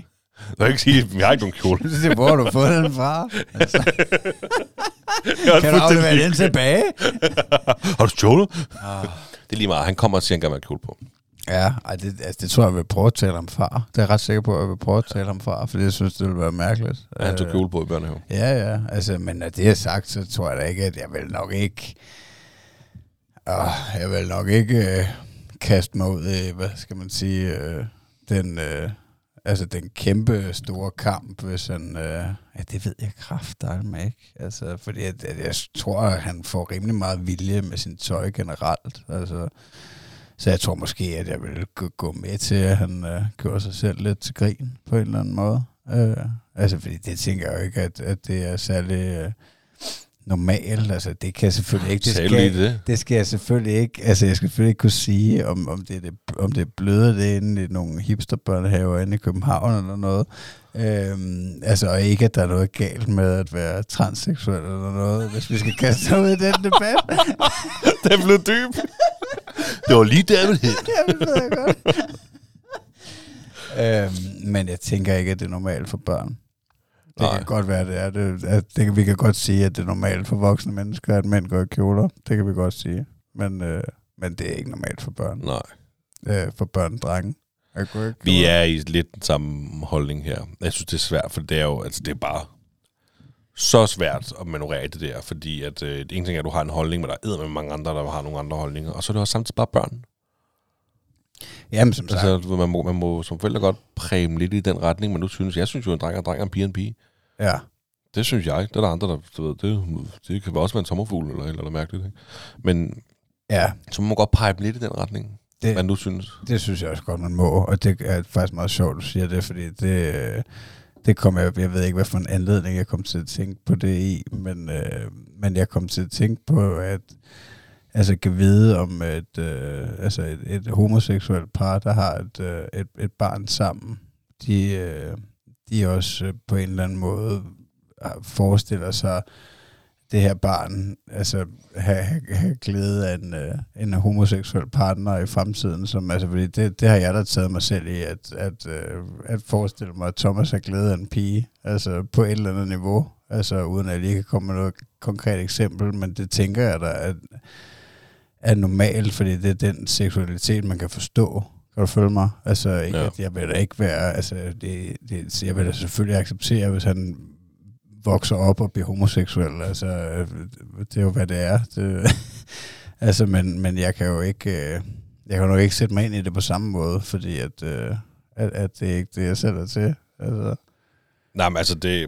Du kan ikke sige, at jeg har ikke nogen kjole. [laughs] Det hvor har du fået den fra? Altså, [laughs] er kan du aflevere den tilbage? [laughs] Har du kjole? Det er lige meget. Han kommer og siger, at han gerne vil kjole på. Ja, ej, det, altså, det tror jeg, jeg vil prøve at tale om far. Det er jeg ret sikker på, at jeg vil prøve at tale om far, for jeg synes, det ville være mærkeligt. Ja, han tog Øh, kjole på i børnehave. Ja, ja. Altså, men når det er sagt, så tror jeg da ikke, at jeg vil nok ikke... Øh, jeg vil nok ikke øh, kaste mig ud i, hvad skal man sige, øh, den, øh, altså den kæmpe store kamp, hvis han... Øh, ja, det ved jeg kraftedeme ikke. Altså, fordi at, jeg tror, at han får rimelig meget vilje med sin tøj generelt. Altså, så jeg tror måske, at jeg vil gå, med til, at han øh, gjorde sig selv lidt til grin på en eller anden måde. Øh, altså, fordi det tænker jeg jo ikke, at, at det er særlig øh, normalt. Altså, det kan jeg selvfølgelig ikke. Det skal, det? det skal jeg selvfølgelig ikke. Altså, jeg skal selvfølgelig ikke kunne sige, om, om, det, er det, om det er bløde det inde i nogle hipsterbørnehaver inde i København eller noget. Øhm, altså, og ikke, at der er noget galt med at være transseksuel eller noget, hvis vi skal kaste ud i den debat. [laughs] Den blev dyb. Det var lige der, jeg ville [laughs] hen. Det ved jeg godt. øhm, men jeg tænker ikke, at det er normalt for børn. Det Nej. kan godt være, det er det. At det kan, vi kan godt sige, at det er normalt for voksne mennesker, at mænd går i kjoler. Det kan vi godt sige. Men, øh, men det er ikke normalt for børn. Nej. Øh, for børn drenge. Vi er i lidt den samme holdning her. Jeg synes, det er svært, for det er jo, altså det er bare så svært at manøvrere det der, fordi at øh, en ting er, at du har en holdning, men der er med mange andre, der har nogle andre holdninger, og så er det også samtidig bare børn. Jamen, som sagt. Altså, man må, man må som forældre godt præge lidt i den retning, men nu synes jeg, synes jo, en dreng er en dreng, og en pige er en pige. Ja. Det synes jeg. Det er der andre, der du ved, det, det kan også være en sommerfugl eller eller andet mærkeligt. Ikke? Men Ja. så må man godt pege dem lidt i den retning. Det- hvad du synes. Det synes jeg også godt, man må, og det er faktisk meget sjovt, du siger det, fordi det, det kom jeg, jeg ved ikke, hvad for en anledning jeg kom til at tænke på det i, men, øh, men jeg kom til at tænke på, at altså kan vide om et, øh, altså et, et homoseksuelt par, der har et, øh, et, et barn sammen, de, øh, de også øh, på en eller anden måde øh, forestiller sig, det her barn altså have, have glæde af en, øh, en homoseksuel partner i fremtiden, som altså fordi det, det har jeg da taget mig selv i at at, øh, at forestille mig at Thomas har glæde af en pige, altså på et eller andet niveau, altså uden at jeg lige kan komme med noget konkret eksempel, men det tænker jeg da at er normalt, fordi det er den seksualitet man kan forstå. Kan du følge mig? Altså, ikke, Ja. at jeg vil da ikke være, altså, det, det, jeg vil da selvfølgelig acceptere, hvis han vokser op og bliver homoseksuel. Altså, det er jo, hvad det er. Det, [laughs] altså, men, men jeg kan jo ikke, øh, jeg kan jo ikke sætte mig ind i det på samme måde, fordi at, øh, at, at det er ikke det, jeg selv er til. Altså, Nej, men altså, det,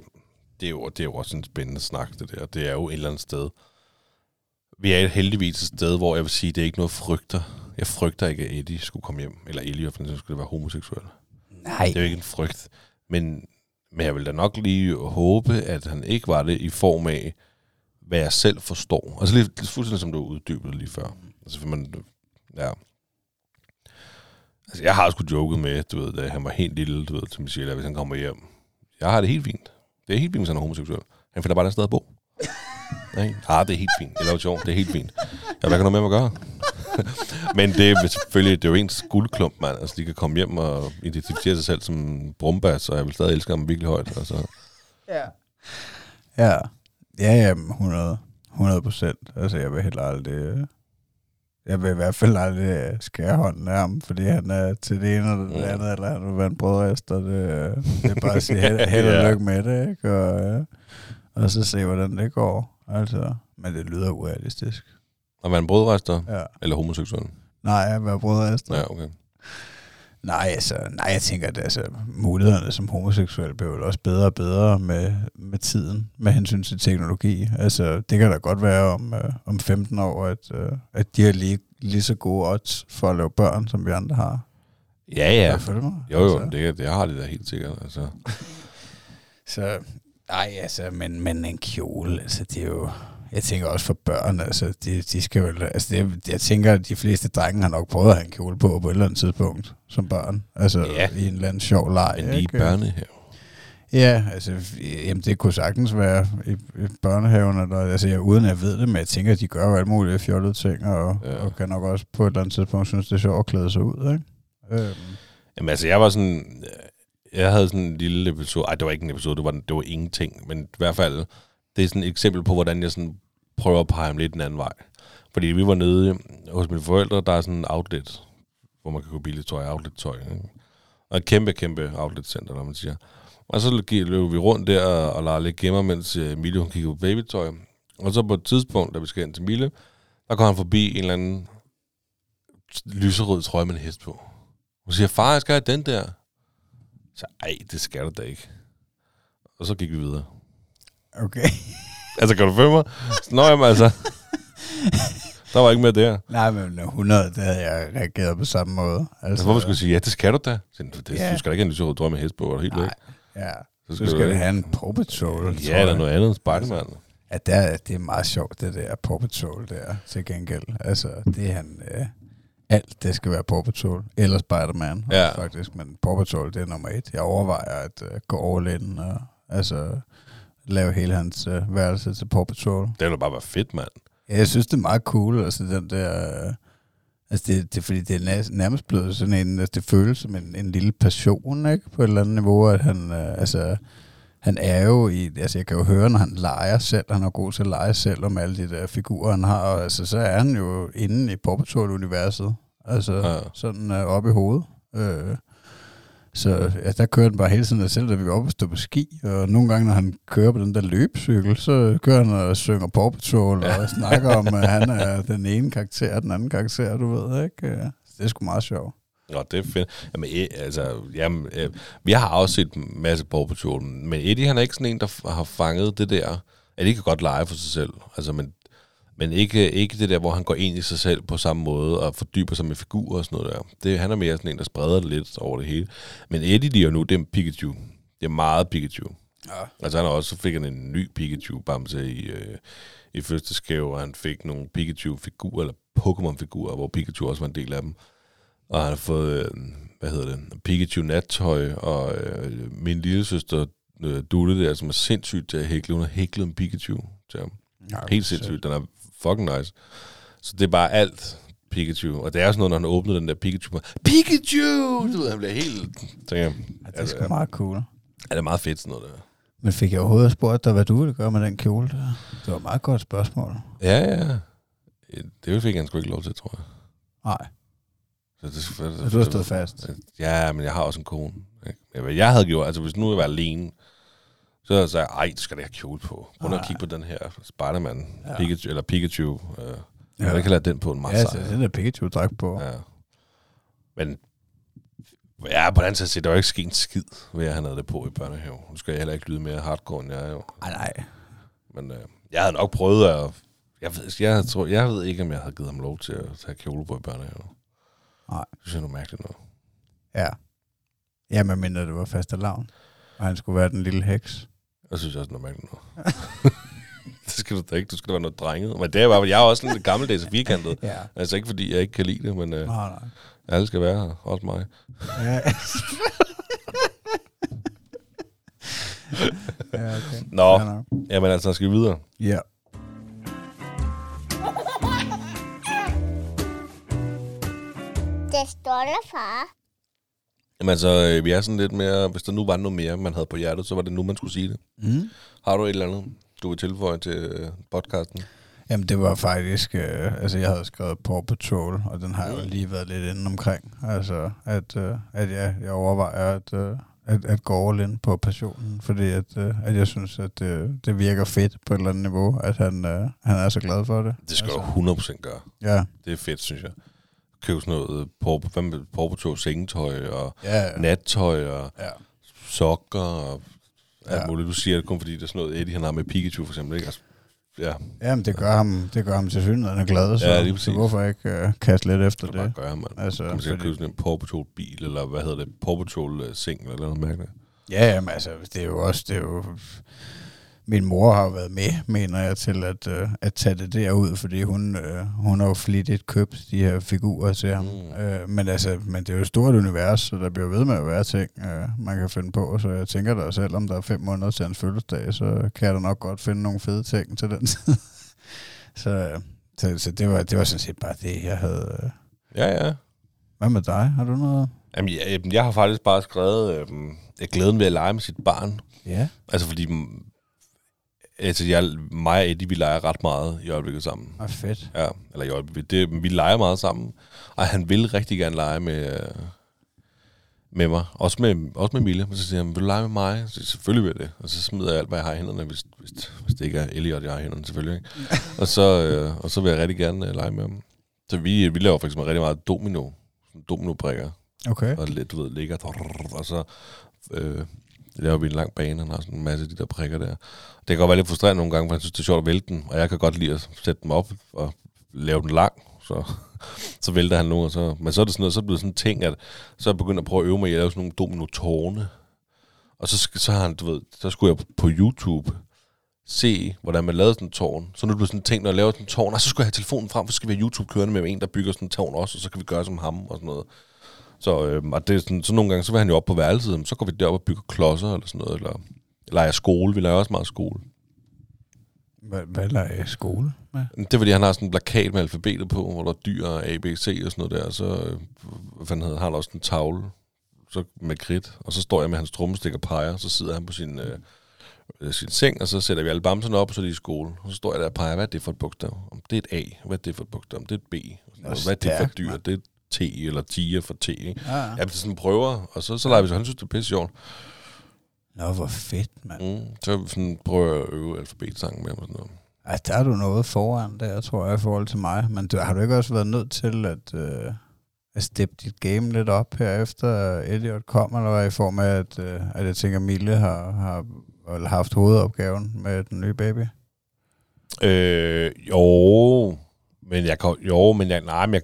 det, er jo, det er jo også en spændende snak, det der. Det er jo et eller andet sted. Vi er heldigvis et sted, hvor jeg vil sige, det er ikke noget frygter. Jeg frygter ikke, at Eddie skulle komme hjem. Eller Ellie, for den skulle være homoseksuel. nej. Det er jo ikke en frygt. Men, men jeg vil da nok lige håbe, at han ikke var det i form af, hvad jeg selv forstår. Altså lidt, lidt fuldstændig som du uddybede lige før. Altså for man, ja. Altså jeg har sgu joket med, du ved, da han var helt lille, du ved, til Michelle, hvis han kommer hjem. Jeg har det helt fint. Det er helt fint, hvis han er homoseksuel. Han finder bare et sted at bo. [laughs] Nej, ah, det er helt fint. Det er jo sjovt. Det er helt fint. Ja, hvad kan du med mig gøre? [laughs] Men det er selvfølgelig, det er jo ens guldklump, mand. Altså, de kan komme hjem og identificere sig selv som brumbas, og jeg vil stadig elske ham virkelig højt. Altså, Ja. Ja. Ja, ja, 100, 100 procent. Altså, jeg vil heller aldrig... øh, Jeg vil i hvert fald aldrig øh, skære hånden af ham, fordi han er til det ene eller det Mm. andet, eller han vil være en brødrester. Det, øh, det er bare at sige [laughs] held, held og Ja. lykke med det, ikke? Og, og så se, hvordan det går. Altså, men det lyder urealistisk. at være en brødrester, Ja. eller homoseksuel. Nej, at være brødrester. Ja, okay. Nej, altså, nej, jeg tænker, at altså, mulighederne som homoseksuel bliver vel også bedre og bedre med, med tiden, med hensyn til teknologi. Altså, det kan da godt være om, øh, om 15 år, at, øh, at de har lige, lige så gode odds for at lave børn, som vi andre har. Ja, ja. Følge mig? Jo, jo, Altså, det, det har de da helt sikkert. Altså. [laughs] Så, nej, altså, men, men en kjole, altså, det er jo... Jeg tænker også for børn, altså, de, de skal vel... Altså, det, jeg tænker, at de fleste drenge har nok prøvet at have en kjole på på et eller andet tidspunkt som børn. Altså, Ja. i en eller anden sjov leg. Men lige ikke? børnehave. Ja, altså, jamen, det kunne sagtens være i, i børnehaven, eller, altså, jeg, uden at jeg ved det, men jeg tænker, at de gør jo alle mulige fjollede ting, og, ja. og kan nok også på et eller andet tidspunkt synes, det er sjovt at klæde sig ud, ikke? Øhm, Jamen altså, jeg var sådan... Jeg havde sådan en lille episode... Ej, det var ikke en episode, det var, det var ingenting. Men i hvert fald, det er sådan et eksempel på, hvordan jeg sådan prøver at pege ham lidt den anden vej. Fordi vi var nede hos mine forældre, der er sådan en outlet, hvor man kan købe billigt tøj, outlet-tøj. Ikke? Og et kæmpe, kæmpe outlet-center, når man siger. Og så løb vi rundt der og, og lidt gemmer, mens øh, Mille hun kiggede på babytøj. Og så på et tidspunkt, da vi skal ind til Mille, der går han forbi en eller anden lyserød trøje med en hest på. Hun siger, far, jeg skal have den der. Så, ej, det skal du da ikke. Og så gik vi videre. okay. [laughs] Altså, kan du følge mig? Nå, jamen, altså. Der var ikke mere der. Nej, men 100, der havde jeg reageret på samme måde. Altså, hvorfor skulle jeg sige, ja, det skal du da? Så, det, Ja. Du skal da ikke have en lyserød drøm med hest på, og helt væk. Nej, ja. Så Så skal du det have en Paw Patrol. Ja, eller noget andet. Spiderman. Ja, der, det er meget sjovt, det der Paw Patrol der, til gengæld. Altså, det er han... Øh, alt, det skal være Paw Patrol. Eller Spider-Man, Ja. faktisk. Men Paw Patrol, det er nummer et. Jeg overvejer at øh, gå all in og altså, lave hele hans øh, værelse til Paw Patrol. Det ville bare være fedt, mand. Ja, jeg synes, det er meget cool, altså den der... Øh, altså det, det fordi, det er næ- nærmest blevet sådan en... Altså det føles som en, en lille passion, ikke? På et eller andet niveau, at han... Øh, altså, han er jo i... Altså jeg kan jo høre, når han leger selv, han er god til at lege selv om alle de der figurer, han har, og altså så er han jo inde i Paw Patrol-universet. Altså Ja. sådan øh, oppe i hovedet. Øh, så ja, der kører han bare hele tiden, selv da vi var oppe og stå på ski, og nogle gange, når han kører på den der løbcykel, så kører han og synger Paw Patrol, ja. og snakker om, at han er [laughs] den ene karakter, og den anden karakter, du ved, ikke? Ja, Det er sgu meget sjovt. Nå, det er fedt. Jamen, eh, altså, jamen, eh, vi har også set en masse Paw Patrol, men Eddie, han er ikke sådan en, der f- har fanget det der. De kan godt lege for sig selv. Altså, men, men ikke, ikke det der, hvor han går ind i sig selv på samme måde og fordyber sig med figurer og sådan noget der. Det, han er mere sådan en, der spreder det lidt over det hele. Men Eddie lige nu, det er Pikachu. Det er meget Pikachu. Ja. Altså han har også, så fik han en ny Pikachu-bamse i, øh, i fødselsgave, og han fik nogle Pikachu-figurer, eller Pokémon-figurer, hvor Pikachu også var en del af dem. Og han har fået, øh, hvad hedder det, Pikachu-nattøj, og øh, min lille søster øh, Dulle der, som er sindssygt til at hækle, hun har hæklet en Pikachu til ham. Ja, Helt sindssygt, den er fucking nice. Så det er bare alt Pikachu, og det er sådan noget, når han åbner den der Pikachu, Pikachu! Du ved, han bliver helt, tænker Ja, det er sgu meget cool. er det er meget fedt sådan noget der. Men fik jeg overhovedet spurgt dig, hvad du ville gøre med den kjole der? Det var et meget godt spørgsmål. Ja, ja. Det fik han sgu ikke lov til, tror jeg. Nej, Så det, så du har stået fast. Ja, men jeg har også en kone. Ikke? Jeg havde gjort, altså hvis nu jeg var alene, så havde jeg sagt, ej, du skal da have kjole på. Prøv at Nej. kigge på den her Spider-Man, Ja. Pikachu, eller Pikachu. Øh, Ja. Jeg kan lade den på en meget Ja, sej. så den der Pikachu-dragt på. Ja. Men ja, på den anden side, der var ikke sket en skid ved, at han havde det på i børnehave. Nu skal jeg heller ikke lyde mere hardcore, end jeg er jo. Ej, nej. Men øh, jeg havde nok prøvet at... Jeg ved, jeg, tror, jeg ved ikke, om jeg havde givet ham lov til at tage kjole på i børnehave. Nej. Det synes jeg noget mærkeligt noget. Ja. Ja, men mindre det var faste lavn. Og han skulle være den lille heks. Jeg synes også, det er noget mærkeligt noget. [laughs] det skal du da ikke. Du skal da være noget drenget. Men det er bare, jeg er også lidt gammeldags og firkantet. [laughs] Ja. Altså ikke fordi, jeg ikke kan lide det, men øh, Nej, nej. alle skal være her. Også mig. Ja. [laughs] okay. Nå. Ja. Jamen altså, skal vi videre? ja. Det stolte far. Jamen altså, øh, vi er sådan lidt mere... Hvis der nu var noget mere, man havde på hjertet, så var det nu, man skulle sige det. Mm. Har du et eller andet, du vil tilføje til øh, podcasten? Jamen, det var faktisk... Øh, altså, jeg havde skrevet Paw Patrol, og den har jeg jo lige været lidt inde omkring. Altså, at, øh, at jeg, jeg overvejer at, øh, at, at gå all in på passionen, fordi at, øh, at jeg synes, at det, det virker fedt på et eller andet niveau, at han, øh, han er så glad for det. Det skal altså, du 100% gøre. Ja, Det er fedt, synes jeg. Køb sådan noget Paw- Paw Patrol sengetøj og ja, ja. nattøj og ja. sokker og alt Ja. muligt. Du siger det kun fordi, det er sådan noget Eddie, han har med Pikachu for eksempel. Ikke? Altså, ja, Jamen, det gør ham, det gør ham til synligheden glad, så, Ja, lige så hvorfor ikke øh, kaste lidt efter det kan det? bare gøre, man. Altså, til at fordi- købe sådan en Paw Patrol bil, eller hvad hedder det, Paw Patrol øh, seng, eller noget mærkeligt. Ja, jamen, altså, det er jo også, det er jo... Min mor har været med, mener jeg, til at, øh, at tage det derud, fordi hun, øh, hun har jo flittigt købt de her figurer til ham. Mm. Øh, men, altså, men det er jo et stort univers, så der bliver ved med at være ting, øh, man kan finde på. Så jeg tænker da, selvom der er fem måneder til hans fødselsdag, så kan jeg da nok godt finde nogle fede ting til den [laughs] tid. så øh, så, så det, var, det var sådan set bare det, jeg havde... Øh. Ja, ja. Hvad med dig? Har du noget? Jamen, jeg, jeg har faktisk bare skrevet, øh, glæden ved at lege med sit barn. Ja. Altså, fordi altså, jeg, mig og Eddie, vi leger ret meget i øjeblikket sammen. Ah, fedt. Ja, eller i øjeblikket. Det, vi leger meget sammen. Og han vil rigtig gerne lege med, øh, med mig. Også med, også med Mille. Men så siger han, vil du lege med mig? Så siger selvfølgelig vil det. Og så smider jeg alt, hvad jeg har i hænderne, hvis, hvis, hvis det ikke er Elliot, jeg har i hænderne, selvfølgelig. Ikke? [laughs] og, så, øh, og så vil jeg rigtig gerne øh, lege med ham. Så vi, vi laver for eksempel rigtig meget domino. Domino-brikker. Okay. Og lidt, du ved, ligger. Og så øh, laver vi en lang bane, og han har sådan en masse af de der prikker der. Det kan godt være lidt frustrerende nogle gange, for han synes, det er sjovt at vælte den, og jeg kan godt lide at sætte dem op og lave den lang, så, så vælter han nu, og så, men så er det sådan noget, så er det blevet sådan en ting, at så er jeg begyndt at prøve at øve mig i at lave sådan nogle domino-tårne, og så, så har han, du ved, så skulle jeg på YouTube se, hvordan man lavede sådan en tårn. Så nu er det sådan en ting, når jeg laver sådan en tårn, og så skulle jeg have telefonen frem, for så skal vi have YouTube kørende med en, der bygger sådan en tårn også, og så kan vi gøre som ham og sådan noget. Så, øh, og det er sådan, så nogle gange, så vil han jo op på værelset, så går vi derop og bygger klodser eller sådan noget, eller leger skole. Vi leger også meget skole. Hvad, hvad i skole med? Det er fordi, han har sådan en plakat med alfabetet på, hvor der er dyr og A, B, C og sådan noget der. Så øh, hvad fanden hedder, har han også en tavle så med kridt, og så står jeg med hans trommestik og peger, så sidder han på sin, øh, øh, sin seng, og så sætter vi alle bamserne op, og så er de i skole. Og så står jeg der og peger, hvad er det for et bogstav? Om det er et A, hvad er det for et bogstav? Om det er et B? Og. Hvad er det for et dyr? Det er et T eller tiger for T, ikke? Ja. Ja, er sådan prøver, og så, så leger vi så, han synes, det er pisse sjovt. Nå, hvor fedt, mand. Mm. Så sådan prøver jeg at øve alfabetsangen med ham og sådan noget. Ej, der er du noget foran der, tror jeg, i forhold til mig. Men du, har du ikke også været nødt til at, øh, at steppe dit game lidt op her efter Elliot kom, eller hvad, i form af, at, øh, at jeg tænker, Mille har, har eller haft hovedopgaven med den nye baby? Øh, jo, men jeg kan, jo, men jeg, nej, men jeg,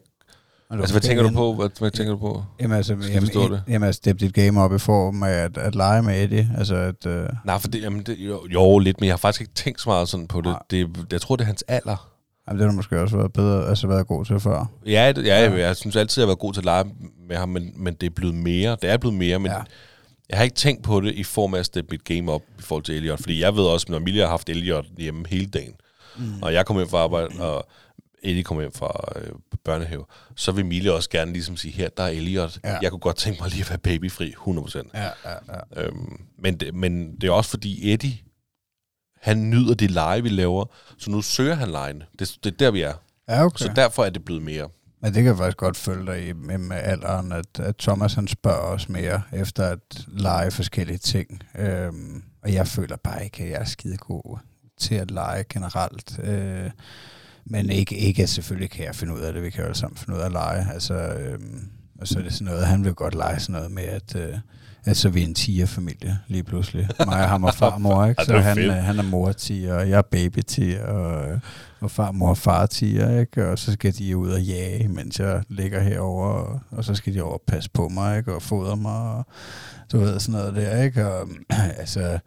Altså, hvad tænker du på? Hvad, hvad tænker du på? Jamen altså, Skal jamen, forstå det? jamen, altså, dit game op i form af at, at lege med Eddie. Altså, at, øh, Nej, for det, jamen, det, jo, jo, lidt, men jeg har faktisk ikke tænkt så meget sådan på det. Det jeg tror, det er hans alder. jamen, det har du måske også været bedre, altså været god til før. Ja, det, ja, Ja. jeg, jeg synes altid, jeg har været god til at lege med ham, men, men det er blevet mere. Det er blevet mere, men Ja. jeg har ikke tænkt på det i form af at steppe mit game op i forhold til Elliot. Fordi jeg ved også, at når Emilie har haft Elliot hjemme hele dagen, mm. og jeg kommer hjem fra arbejde, og Eddie kommer hjem fra øh, børnehave, så vil Emilie også gerne ligesom sige, her, der er Elliot. Ja. Jeg kunne godt tænke mig lige at være babyfri, 100%. Ja, ja, ja. Øhm, men, det, men det er også fordi Eddie, han nyder det lege, vi laver, så nu søger han legene. Det, det er der, vi er. Ja, okay. Så derfor er det blevet mere. Men det kan jeg faktisk godt følge dig i med, med alderen, at, at Thomas han spørger os mere efter at lege forskellige ting. Øhm, og jeg føler bare ikke, at jeg er skide god til at lege generelt. Øh, men ikke, ikke selvfølgelig kan jeg finde ud af det. Vi kan jo alle sammen finde ud af at lege. Altså, øhm, og så er det sådan noget, han vil godt lege sådan noget med, at, øh, at så er vi en tiger-familie lige pludselig. Mig og ham og farmor, ikke? [laughs] Så han, øh, han er mor tiger, og jeg er baby tiger, og, øh, og farmor og far tiger, ikke? Og så skal de ud og jage, mens jeg ligger herover og, og så skal de over og passe på mig, ikke? Og fodre mig, og du ved, sådan noget der, ikke? Og [clears throat] altså...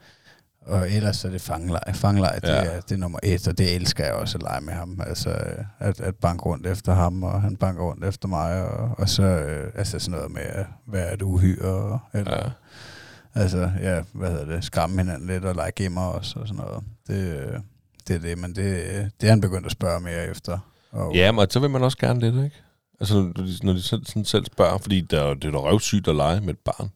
Og ellers er det fangelej. Fangelej, det, Ja. er, det er nummer et, og det elsker jeg også at lege med ham. Altså, at, at banke rundt efter ham, og han banker rundt efter mig, og, og så øh, altså sådan noget med at være et uhyre, og, eller, Ja. altså, ja, hvad hedder det, skræmme hinanden lidt, og lege gemmer også, og sådan noget. Det, øh, det er det, men det, det er han begyndt at spørge mere efter. Og, Ja, men så vil man også gerne lidt, ikke? Altså, når de, når de selv, sådan selv spørger, fordi der, er det er da røvsygt at lege med et barn.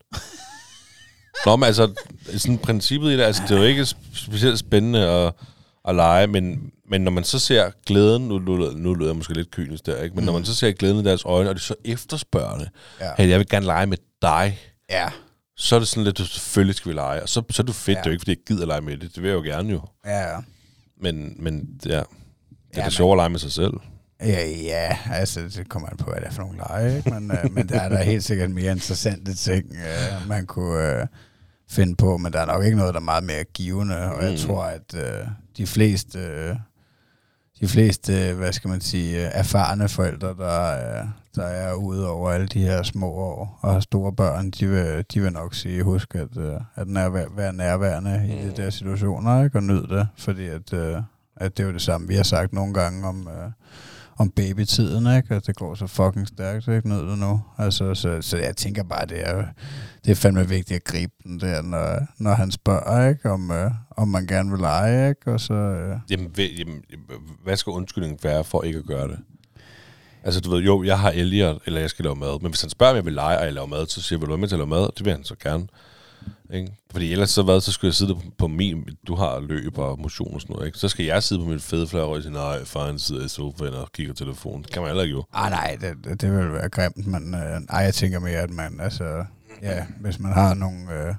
Nå, men altså, sådan princippet i det, altså, det er jo ikke sp- specielt spændende at, at lege, men, men når man så ser glæden, nu, nu, nu lyder jeg måske lidt kynisk der, ikke? men mm. når man så ser glæden i deres øjne, og de så efterspørgende, Ja. hey, jeg vil gerne lege med dig, ja, så er det sådan lidt, selvfølgelig skal vi lege, og så, så er det fedt, Ja. det er jo ikke, fordi jeg gider lege med det, det vil jeg jo gerne jo, ja, ja. men, men ja, det er Ja, det sjovt at lege med sig selv. Ja, ja, altså det kommer an på, hvad det er for nogle lege, ikke? Men, øh, men der er der helt sikkert mere interessante ting, øh, man kunne øh, finde på, men der er nok ikke noget, der er meget mere givende, og jeg Mm. tror, at øh, de fleste, øh, de fleste, øh, hvad skal man sige, øh, erfarne forældre, der, er- der er ude over alle de her små år og har store børn, de vil, de vil nok sige, husk at, øh, at nærvær, være nærværende i Mm. de der situationer, ikke? og nyde det, fordi at, øh, at det er jo det samme, vi har sagt nogle gange om, øh, om babytiden, ikke? Og det går så fucking stærkt, ikke? Nød det nu. Altså, så, så jeg tænker bare, det er, det er fandme vigtigt at gribe den der, når, når han spørger, ikke? Om, øh, om man gerne vil lege, ikke? Og så... Øh, Jamen, ved, jamen, hvad skal undskyldningen være for ikke at gøre det? Altså, du ved, jo, jeg har Elliot, eller jeg skal lave mad. Men hvis han spørger, om jeg vil lege, og jeg laver mad, så siger jeg, vil du være med til at lave mad? Det vil han så gerne. Ikke? Fordi ellers så, hvad, så skulle jeg sidde på, min, du har løb og motion og sådan noget, ikke? Så skal jeg sidde på mit fede flare og sige, nej, far han sidder i sofaen og kigger på telefonen. Det kan man heller ikke jo. ah, nej, det, det, vil være grimt, men øh, ej, jeg tænker mere, at man, altså, ja, hvis man har nogle øh,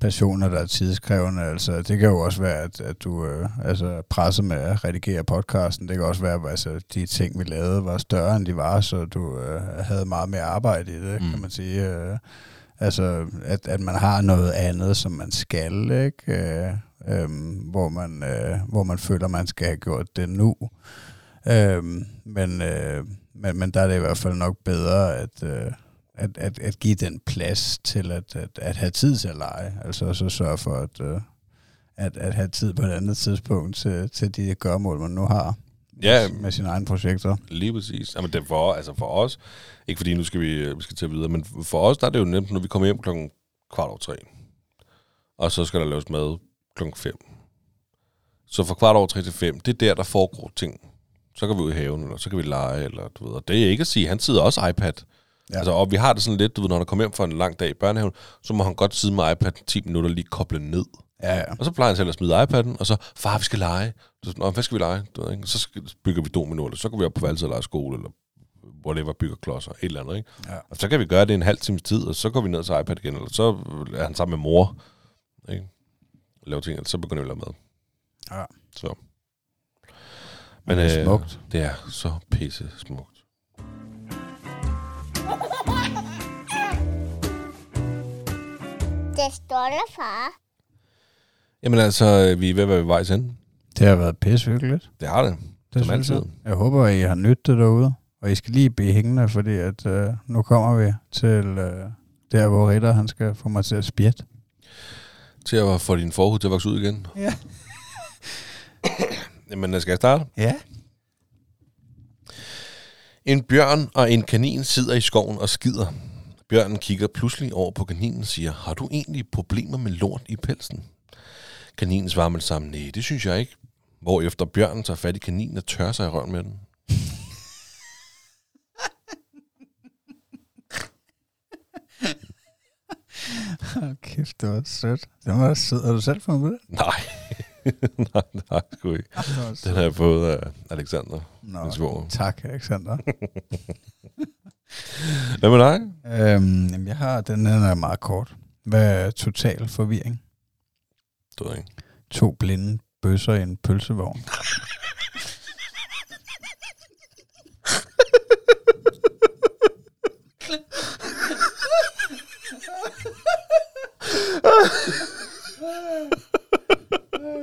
personer, der er tidskrævende, altså, det kan jo også være, at, at du øh, altså, presser med at redigere podcasten. Det kan også være, at altså, de ting, vi lavede, var større, end de var, så du øh, havde meget mere arbejde i det. Mm. kan man sige. Øh, altså, at, at man har noget andet, som man skal, ikke? Øh, øh, hvor, man, øh, hvor man føler, man skal have gjort det nu. Øh, men, øh, men, men der er det i hvert fald nok bedre at, øh, at, at, at give den plads til at, at, at have tid til at lege. Altså så sørge for at, øh, at, at have tid på et andet tidspunkt til, til de gørmål, man nu har Ja, med sine egne projekter. Lige præcis. Jamen, det for, altså for os, ikke fordi nu skal vi, vi skal til videre, men for os, der er det jo nemt, når vi kommer hjem klokken kvart over tre. Og så skal der laves mad klokken fem. Så fra kvart over tre til fem, det er der, der foregår ting. Så kan vi ud i haven, eller så kan vi lege, eller du ved. Og det er ikke at sige, han sidder også iPad. Ja. Altså, og vi har det sådan lidt, du ved, når han kommer hjem fra en lang dag i børnehaven, så må han godt sidde med iPad 10 minutter lige koble ned. Ja, ja. Og så plejer han selv at smide iPad'en, og så, far, vi skal lege. Så, Nå, hvad skal vi lege? Du ved, ikke? Så skal, bygger vi domino, eller så går vi op på værelset og leger skole, eller whatever, bygger klodser, et eller andet, ikke? Ja. Og så kan vi gøre det en halv times tid, og så går vi ned til iPad igen, eller så er han sammen med mor, ikke? Laver ting, og så begynder vi at lave mad. Ja. Så. Men det er smukt. Det er så pisse smukt. Det stolte far. Jamen altså, vi er ved at være ved vejs ende. Det har været pissehyggeligt. Det har det. Det Som synes jeg. altid. Jeg håber, at I har nyttet det derude. Og I skal lige blive hængende, fordi at, øh, nu kommer vi til øh, der, hvor Ritter han skal få mig til at spjætte. Til at få din forhud til at vokse ud igen. Ja. [coughs] Jamen, skal jeg starte? Ja. En bjørn og en kanin sidder i skoven og skider. Bjørnen kigger pludselig over på kaninen og siger, har du egentlig problemer med lort i pelsen? Kaninen svarer med det samme, nej, det synes jeg ikke. Hvorefter bjørnen tager fat i kaninen og tørrer sig i røven med den. Hold kæft, det var sødt. Det var sødt. Har du selv fundet på det? Nej, [laughs] nej, nej, sgu ikke. Det Den har jeg fået af Alexander. Nå, tak, Alexander. Hvad med dig? øhm, jeg har, den her er meget kort. Hvad er total forvirring? Det ved jeg ikke. To blinde bøsser i en pølsevogn.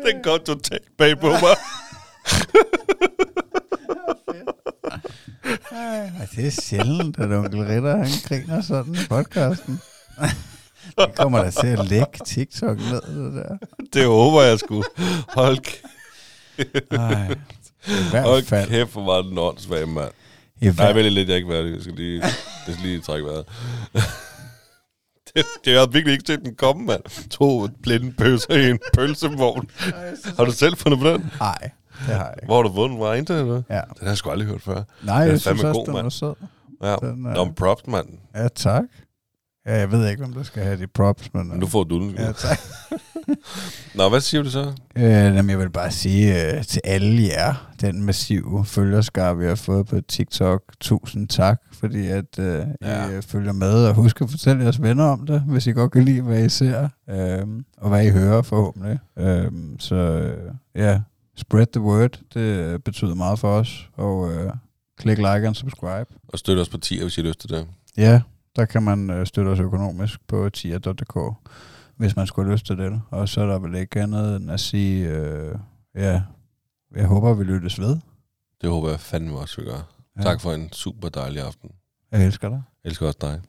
Den går totalt bag på mig. Ej, det er sjældent, at onkel Ritter, han griner sådan i podcasten. det kommer da til at lægge TikTok ned, det der. Det håber jeg sgu. Hold, Ej. I hvert hold fald. kæft, hvor var den åndssvag, mand. I Nej, hvert, vel lidt, jeg ikke været det. Jeg skal lige, jeg skal lige trække vejret. [laughs] det, det har virkelig ikke set den komme, mand. To blinde pølser i en pølsevogn. Har du selv fundet på den? Nej, det har jeg ikke. Hvor har du fundet den? Var internet, eller? Ja. Den har jeg sgu aldrig hørt før. Nej, er jeg synes også, god, den mand. var sød. Ja, Den er- Nå, men props, mand. Ja, tak. Ja, jeg ved ikke, om der skal have de props, men... Men nu får du den. Ja, tak. [laughs] Nå, hvad siger du så? Øh, jamen, jeg vil bare sige øh, til alle jer, den massive følgerskar, vi har fået på TikTok, tusind tak, fordi at øh, Ja. I øh, følger med, og husk at fortælle jeres venner om det, hvis I godt kan lide, hvad I ser, øh, og hvad I hører forhåbentlig. Øh, så øh, ja, spread the word, det betyder meget for os, og øh, klik like and subscribe. Og støtte os på 10, hvis I har lyst til det. Ja, der kan man øh, støtte os økonomisk på tier.dk, hvis man skulle have lyst til det. Og så er der vel ikke andet end at sige, øh, ja, jeg håber, vi lyttes ved. Det håber jeg fandme også, vi gør. Ja. Tak for en super dejlig aften. Jeg elsker dig. Jeg elsker også dig.